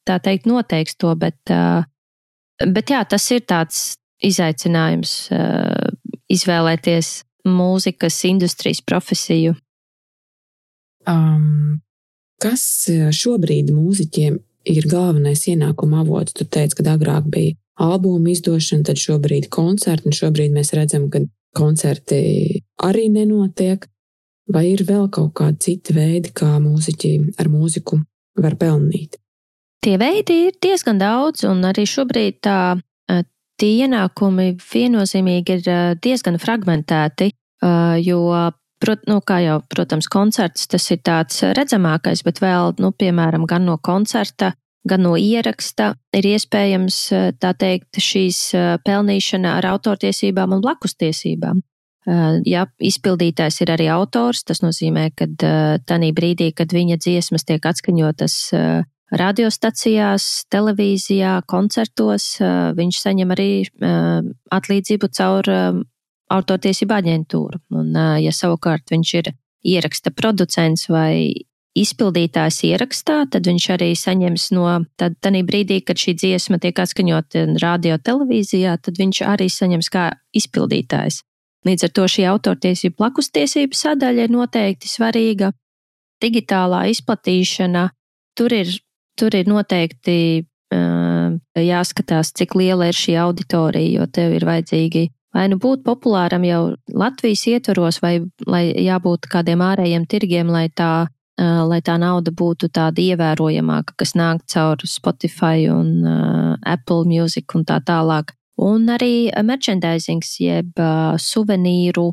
tā teikt, noteiks to. Bet, bet jā, tas ir tāds izaicinājums izvēlēties mūzikas industrijas profesiju. Um, kas šobrīd mūziķiem ir galvenais ienākuma avots? Tu teici, ka agrāk bija albuma izdošana, tad šobrīd koncerti, un šobrīd mēs redzam, ka koncerti arī nenotiek. Vai ir vēl kaut kādi citi veidi, kā mūziķi ar mūziku var pelnīt? Tie veidi ir diezgan daudz, un arī šobrīd tā tie ienākumi viennozīmīgi ir diezgan fragmentēti, jo, prot, nu, kā jau, protams, koncerts tas ir tāds redzamākais, bet vēl, nu, piemēram, gan no koncerta, gan no ieraksta ir iespējams, tā teikt, šīs pelnīšana ar autortiesībām un blakustiesībām. Ja izpildītājs ir arī autors, tas nozīmē, ka tajā brīdī, kad viņa dziesmas tiek atskaņotas radiostacijās, televīzijā, koncertos. Viņš saņem arī atlīdzību caur autortiesību aģentūru. Un, ja savukārt viņš ir ieraksta producents vai izpildītājs ierakstā, tad viņš arī saņems no tad, brīdī, kad šī dziesma tiek atskaņota radio televīzijā, tad viņš arī saņems kā izpildītājs. Līdz ar to šī autortiesību blakustiesību sadaļa ir noteikti svarīga. Digitālā izplatīšana tur ir tur ir noteikti uh, jāskatās, cik liela ir šī auditorija, jo tev ir vajadzīgi vai nu būt populāram jau Latvijas ietvaros, vai jābūt kādiem ārējiem tirgiem, lai tā, lai tā nauda būtu tāda ievērojamāka, kas nāk caur Spotify un uh, Apple Music un tā tālāk. Un arī merchandisings, jeb uh, suvenīru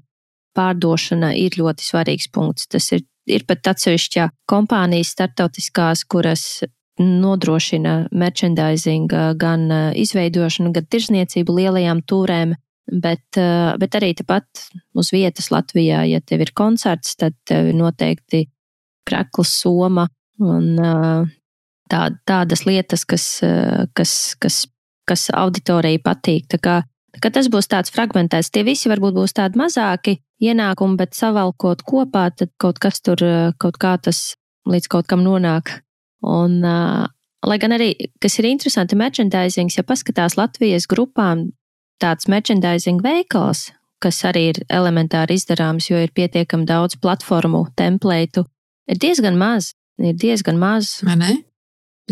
pārdošana ir ļoti svarīgs punkts. Tas ir, ir pat atsevišķa kompānijas startautiskās, kuras nodrošina merchandising, gan izveidošanu, gan tirzniecību lielajām tūrēm. Bet, bet arī tepat uz vietas Latvijā, ja tev ir koncerts, tad tev noteikti krekls, soma un tā, tādas lietas, kas, kas, kas, kas auditorijai patīk. Tā kā, tā kā tas būs tāds fragmentēts, tie visi varbūt būs tādi mazāki ienākumi, bet savalkot kopā, tad kaut kas tur kaut kā tas līdz kaut kam nonāk. Un, lai gan arī, kas ir interesanti, merchandising, ja paskatās Latvijas grupām, tāds merchandising veikals, kas arī ir elementāri izdarāms, jo ir pietiekami daudz platformu, templētu, ir diezgan maz. Ir diezgan maz. Vai ne?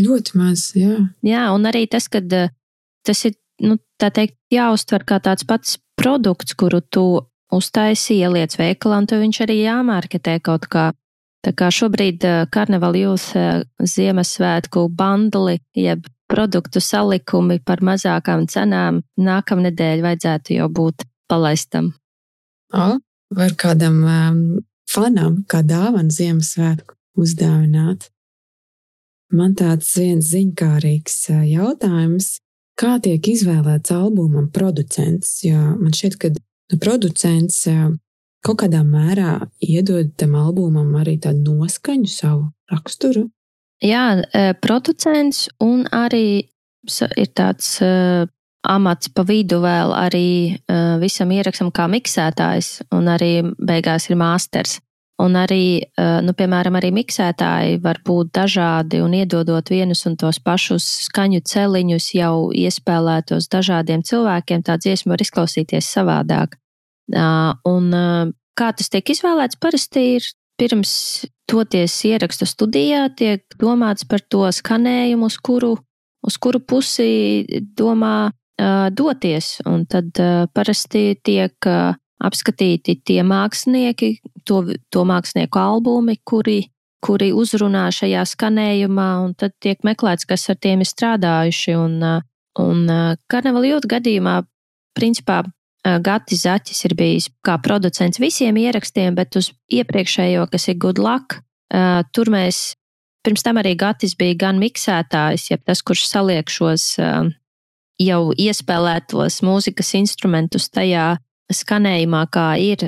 Ļoti maz, jā. Jā, un arī tas, ka tas ir, nu, tā teikt, jāuztver kā tāds pats produkts, kuru tu uztaisi, ieliec veikalā, un tev viņš arī jāmārketē kaut kā. Tā kā šobrīd karnevāla jūs Ziemassvētku bandli, jeb produktu salikumi par mazākām cenām nākamnedēļ vajadzētu jau būt palaistam. O, var kādam um, fanam, kā dāvana Ziemassvētku uzdāvināt. Man tāds viens ziņkārīgs jautājums, kā tiek izvēlēts albumam producents? Jo man šķiet, ka nu, producents kaut kādā mērā iedod tam albumam arī tādu noskaņu, savu raksturu. Jā, producents un arī ir tāds amats pa vidu vēl arī visam ierakstam kā miksētājs, un arī beigās ir māsters. Un arī, nu, piemēram, arī miksētāji var būt dažādi un iedodot vienus un tos pašus skaņu celiņus jau iespēlētos dažādiem cilvēkiem, tā dziesma var izklausīties savādāk. Un kā tas tiek izvēlēts, parasti ir pirms toties ierakstu studijā, tiek domāts par to skanējumu, uz kuru, uz kuru pusi domā uh, doties. Un tad parasti tiek apskatīti tie mākslinieki, to, to mākslinieku albumi, kuri, kuri uzrunā šajā skanējumā, un tad tiek meklēts, kas ar tiem ir strādājuši. Un, un karnevāla jūtas gadījumā, principā, Gatis Zaķis ir bijis kā producents visiem ierakstiem, bet uz iepriekšējo, kas ir Good Luck, tur mēs, pirms tam arī Gatis bija gan miksētājs, jeb tas, kurš saliek šos jau iespēlētos mūzikas instrumentus tajā skanējumā, kā ir,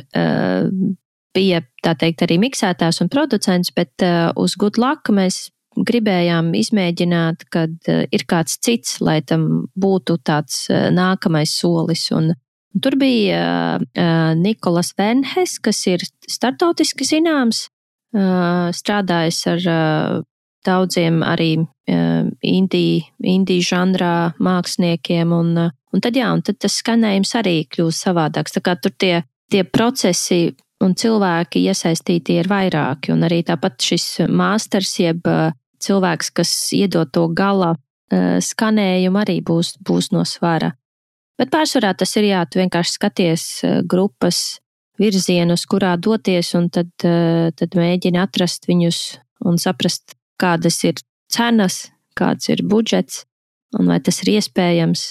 bija tā teikt arī miksētājs un producents, bet uz Good Luck mēs gribējām izmēģināt, kad ir kāds cits, lai tam būtu tāds nākamais solis. Un, Tur bija Nikolas Venhes, kas ir startautiski zināms, strādājis ar daudziem arī indiju indi žanrā māksliniekiem, un, uh, un tad jā, un tad tas skanējums arī kļūst savādāks. Tā kā tur tie, tie procesi un cilvēki iesaistīti ir vairāki, un arī tāpat šis māsters, jeb uh, cilvēks, kas iedod to gala skanējumu, arī būs, būs no svara. Bet pārsvarā tas ir jā, tu vienkārši skaties eh, grupas virzienu, uz kurā doties, un tad, eh, tad mēģini atrast viņus un saprast, kādas ir cenas, kāds ir budžets un vai tas ir iespējams.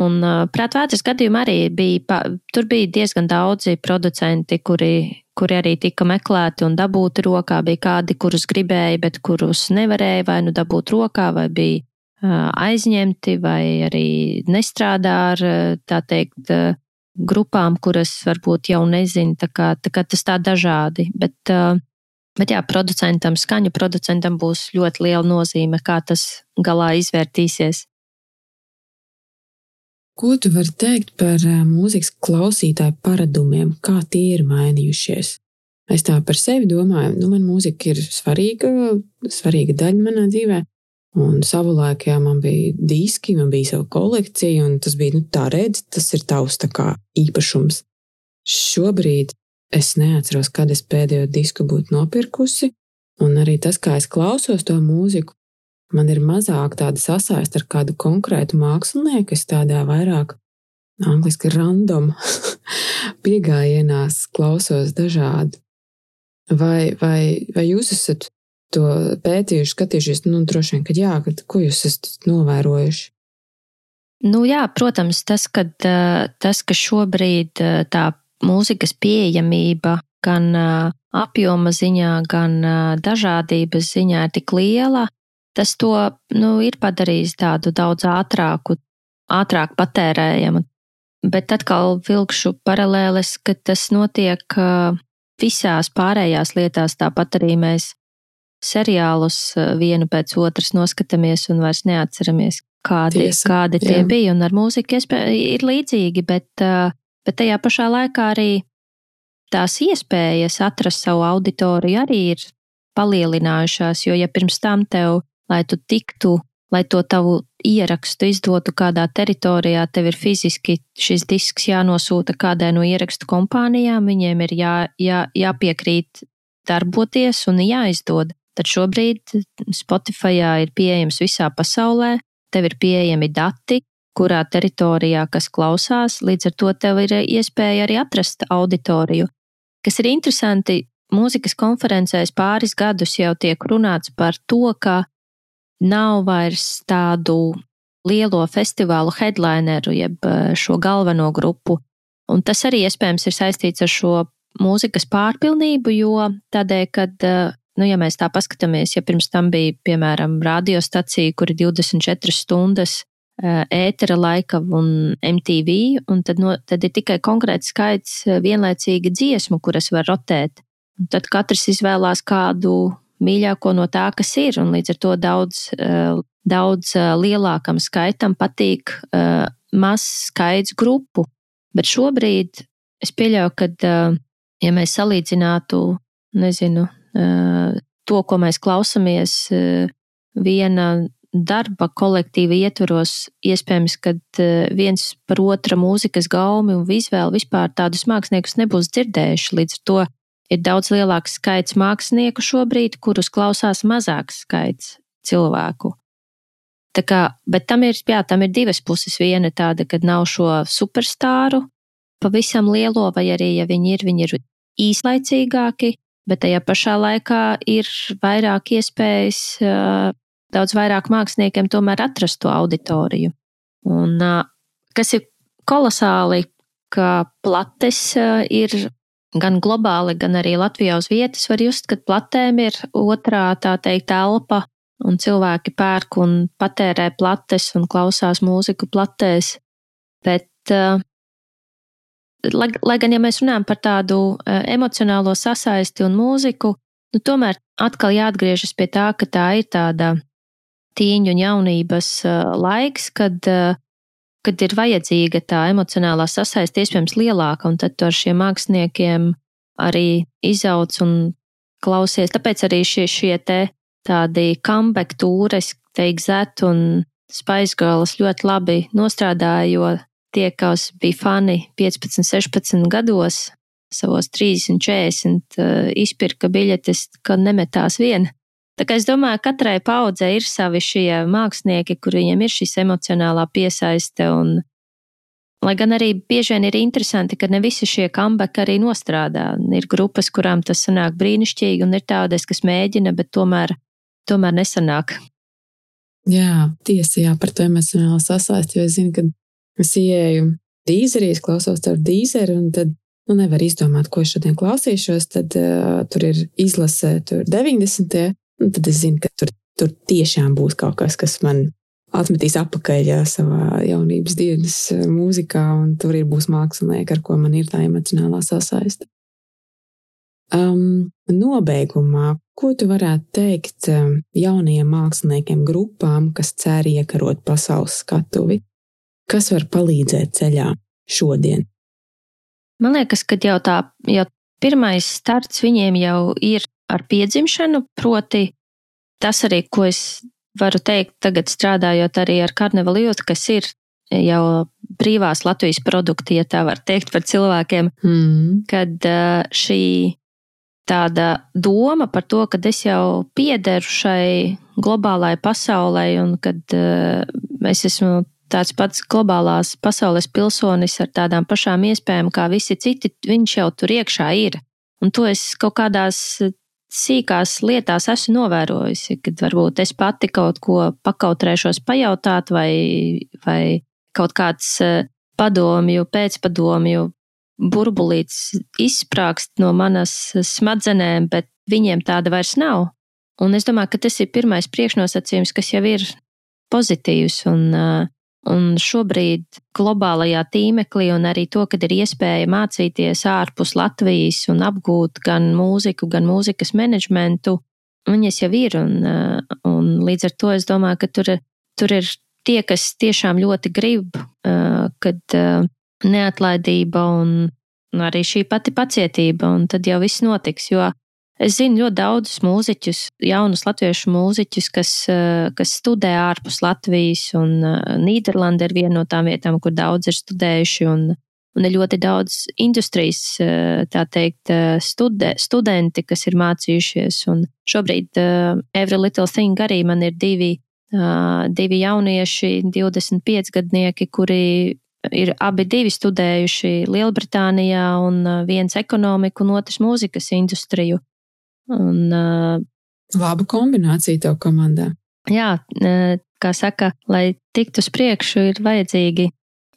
Un prātvētras gadījumā arī bija, tur bija diezgan daudzi producenti, kuri, kuri arī tika meklēti un dabūti rokā. Bija kādi, kurus gribēja, bet kurus nevarēja vai nu dabūt rokā, vai bija aizņemti vai arī nestrādā ar, tā teikt, grupām, kuras varbūt jau nezina. Tā kā, tā kā tas tā dažādi. Bet, bet jā, producentam, skaņu producentam būs ļoti liela nozīme, kā tas galā izvērtīsies. Ko tu vari teikt par mūzikas klausītāju paradumiem, kā tie ir mainījušies? Es tā par sevi domāju, nu, man mūzika ir svarīga, svarīga daļa manā dzīvē, Un savulaik, jā, man bija diski, man bija sava kolekcija, un tas bija, nu, tā redz, tas ir tavs kā īpašums. Šobrīd es neatceros, kad es pēdējo disku būtu nopirkusi, un arī tas, kā es klausos to mūziku, man ir mazāk tāda sasaiste ar kādu konkrētu mākslinieku, es tādā vairāk angliski random [LAUGHS] piegājienās klausos dažādi. Vai, vai, vai jūs esat to pētījuši, skatījušies, nu, droši vien, ka jā, kad, ko jūs esat novērojuši? Nu, jā, protams, tas, kad, tas, ka šobrīd tā mūzikas pieejamība gan apjoma ziņā, gan dažādības ziņā ir tik liela, tas to nu, ir padarījis tādu daudz ātrāku, ātrāk patērējamu. Bet atkal vilkšu paralēles, ka tas notiek visās pārējās lietās, tāpat arī mēs seriālus vienu pēc otras noskatāmies un vairs neatceramies, kādi, Tiesa, kādi tie jā. bija. Un ar mūziku ir līdzīgi, bet, eh, bet tajā pašā laikā arī tās iespējas atrast savu auditoriju arī ir palielinājušās. Jo, ja pirms tam tev, lai tu tiktu, lai to tavu ierakstu izdotu kādā teritorijā, tev ir fiziski šis disks jānosūta kādai no ierakstu kompānijām, viņiem ir jā, jā, jāpiekrīt darboties un jāizdod tad šobrīd Spotify ir pieejams visā pasaulē, tev ir pieejami dati, kurā teritorijā kas klausās, līdz ar to tev ir iespēja arī atrast auditoriju. Kas ir interesanti, mūzikas konferencēs pāris gadus jau tiek runāts par to, ka nav vairs tādu lielo festivālu headlineru, jeb eh, šo galveno grupu. Un tas arī iespējams ir saistīts ar šo mūzikas pārpilnību, jo tādēļ, kad, eh, nu, ja mēs tā paskatāmies, ja pirms tam bija, piemēram, radiostacija, kur ir 24 stundas ētera laika un MTV, un tad, no, tad ir tikai konkrēts skaits vienlaicīgi dziesmu, kuras var rotēt. Un tad katrs izvēlās kādu mīļāko no tā, kas ir, un līdz ar to daudz, eh, daudz eh, lielākam skaitam patīk eh, mazs skaits grupu. Bet šobrīd es pieļauju, ka, ja mēs salīdzinātu, nezinu, to, ko mēs klausāmies viena darba kolektīva ietvaros, iespējams, ka viens par otra mūzikas gaumi un izvēli vispār tādus māksliniekus nebūs dzirdējuši. Līdz ar to ir daudz lielāks skaits mākslinieku šobrīd, kurus klausās mazāks skaits cilvēku. Tā kā, bet tam ir, jā, tam ir divas puses. Viena tāda, ka nav šo superstāru pavisam lielo, vai arī, ja viņi ir, viņi ir īslaicīgāki, bet tajā pašā laikā ir vairāk iespējas, daudz vairāk māksliniekiem tomēr atrast to auditoriju. Un kas ir kolosāli, ka plates ir gan globāli, gan arī Latvijā uz vietas var just, ka platēm ir otrā, tā teikt, telpa, un cilvēki pērk un patērē plates un klausās mūziku platēs. Bet, lai, lai gan, ja mēs runājam par tādu emocionālo sasaisti un mūziku, nu, tomēr atkal jāatgriežas pie tā, ka tā ir tāda tīņu un jaunības laiks, kad kad ir vajadzīga tā emocionālā sasaiste iespējams lielāka, un tad ar šiem māksliniekiem arī izauc un klausies. Tāpēc arī šie, šie te tādi comeback tūres, teik Zet un Spice Girls ļoti labi nostrādāja, jo tie, kas bija fani 15, 16 gados, savos 30, 40 uh, izpirka biļetes, ka nemetās viena. Tā kā es domāju, ka katrai paudzei ir savi šie mākslinieki, kur viņiem ir šis emocionālā piesaiste. Un, lai gan arī bieži vien ir interesanti, ka ne visi šie kambeki arī nostrādā. Ir grupas, kurām tas sanāk brīnišķīgi, un ir tādas, kas mēģina, bet tomēr, tomēr nesanāk. Jā, tiesa, jā, par to emocionālo sasaisti, jo es zinu, ka es ieeju dīzerī, es klausos caur dīzeru, un tad nu, nevar izdomāt, ko es šodien klausīšos. Tad uh, tur ir izlase, tur 90. Un tad es zinu, ka tur, tur tiešām būs kaut kas, kas man atmetīs atpakaļ jā, savā jaunības dienas eh, mūzikā, un tur ir būs mākslinieki, ar ko man ir tā emocionālā sasaiste. Um, nobeigumā, ko tu varētu teikt um, jaunajiem māksliniekiem, grupām, kas cer iekarot pasaules skatuvi? Kas var palīdzēt ceļā šodien? Man liekas, ka jau tā, jau pirmais starts viņiem jau ir ar piedzimšanu, proti tas arī, ko es varu teikt tagad strādājot arī ar karnevālu jūtu, kas ir jau brīvās Latvijas produkti, ja tā var teikt par cilvēkiem, mm. kad šī tāda doma par to, ka es jau piederu šai globālai pasaulē un kad es esmu tāds pats globālās pasaules pilsonis ar tādām pašām iespējām kā visi citi, viņš jau tur iekšā ir. Un to es kaut kādās sīkās lietās esmu novērojusi, kad varbūt es pati kaut ko pakautrēšos pajautāt, vai, vai kaut kāds eh, padomju, pēcpadomju burbulīts izsprāgst no manas smadzenēm, bet viņiem tāda vairs nav. Un es domāju, ka tas ir pirmais priekšnosacījums, kas jau ir pozitīvs. Un, uh, Un šobrīd globālajā tīmeklī un arī to, kad ir iespēja mācīties ārpus Latvijas un apgūt gan mūziku, gan mūzikas menedžmentu, viņas jau ir. Un, uh, un līdz ar to es domāju, ka tur, tur ir tie, kas tiešām ļoti grib, uh, kad uh, neatlaidība un arī šī pati pacietība, un tad jau viss notiks. Jo Es zinu ļoti daudzus mūziķus, jaunus latviešu mūziķus, kas, eh, kas studē ārpus Latvijas, un eh, Nīderlanda ir viena no tām vietām, kur daudz ir studējuši. Un, Un ir ļoti daudz industrijas, tā teikt, studē, studenti, kas ir mācījušies. Un šobrīd Every Little Thing arī man ir divi, divi jaunieši, 25 gadnieki, kuri ir abi divi studējuši Lielbritānijā, un viens ekonomiku, un otrs mūzikas industriju. Un, Laba kombinācija tev komandā. Jā, kā saka, lai tiktu uz priekšu, ir vajadzīgi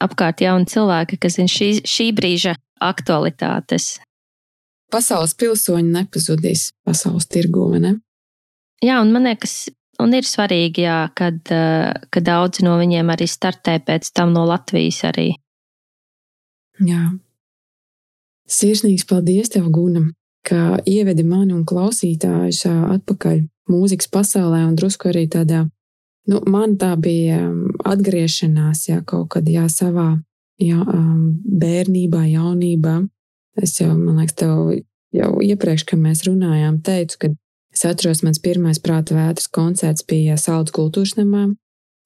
apkārt jauni cilvēki, kas zina šī, šī brīža aktualitātes. Pasaules pilsoņi nepazudīs pasaules tirgū, ne? Jā, un man liekas, un ir svarīgi, jā, kad, kad daudzi no viņiem arī startē pēc tam no Latvijas arī. Jā. Sirsnīgs paldies tev, Gunam, ka ievedi mani un klausītājus atpakaļ mūzikas pasaulē un drusku arī tādā Nu, man tā bija um, atgriešanās, jā, kaut kad jā, savā jā, um, bērnībā, jaunībā. Es jau, man liekas, tev jau iepriekš, kad mēs runājām, teicu, ka es atceros, mans pirmais prāta vētras koncerts bija Saldus kultūras namā,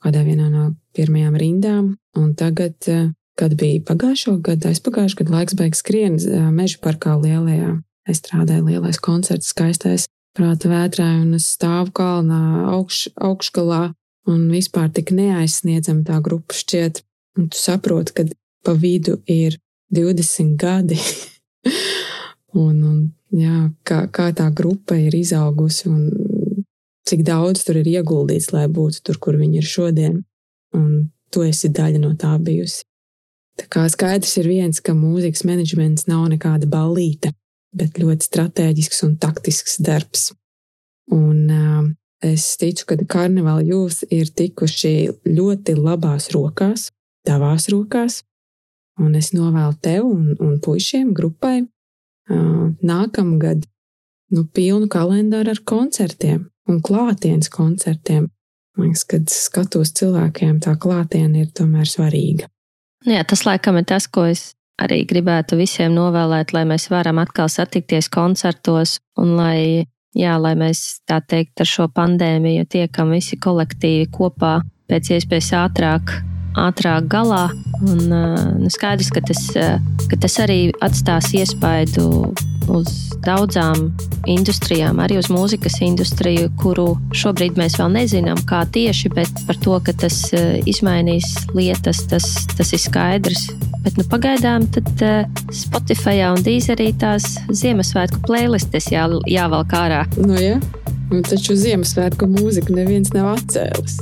kādā vienā no pirmajām rindām. Un tagad, uh, kad bija pagājušo gadu, aizpagājušo gadu laiks beigas skrien uh, meža parkā lielajā. Es strādāju lielais koncerts, skaistais prāta vētrā, un es stāvu kalnā augš, augšgalā un vispār tik neaizsniedzama tā grupa šķiet. Un tu saproti, ka pa vidu ir 20 gadi. [LAUGHS] un, un jā, kā, kā tā grupa ir izaugusi un cik daudz tur ir ieguldīts, lai būtu tur, kur viņi ir šodien. Un tu esi daļa no tā bijusi. Tā kā skaidrs ir viens, ka mūzikas menedžments nav nekāda ballīte, bet ļoti strateģisks un taktisks darbs. Un Es ticu, ka karnevāla jūs ir tikuši ļoti labās rokās, tavās rokās, un es novēlu tev un, un puišiem grupai uh, nākamgad nu, pilnu kalendāru ar koncertiem un klātienes koncertiem. Man liekas, kad skatos cilvēkiem, tā klātiene ir tomēr svarīga. Nu jā, tas laikam ir tas, ko es arī gribētu visiem novēlēt, lai mēs varam atkal satikties koncertos un lai jā, lai mēs tā teikt ar šo pandēmiju tiekam visi kolektīvi kopā pēc iespējas ātrāk, ātrāk galā. Un, nu, skaidrs, ka tas, ka tas arī atstās iespaidu uz daudzām industrijām, arī uz mūzikas industriju, kuru šobrīd mēs vēl nezinām, kā tieši, bet par to, ka tas izmainīs lietas, tas, tas ir skaidrs. Bet nu, pagaidām tad, uh, Spotify un Dīzerī tās Ziemassvētku playlistes jā, jāvelk ārā. Nu, nu, taču Ziemassvētku mūziku neviens nav atcēlis.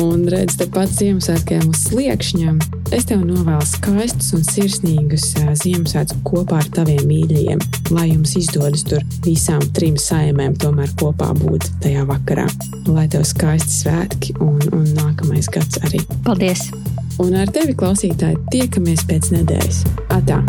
Un redz, tepat Ziemassvētkiem uz sliekšņiem, es tev novēlu skaistus un sirsnīgus Ziemassvētkus kopā ar taviem mīļajiem, lai jums izdodas tur visām trim saimēm tomēr kopā būt tajā vakarā. Lai tev skaisti svētki un, un nākamais gads arī. Paldies! Un ar tevi, klausītāji, tiekamies pēc nedēļas. Atā!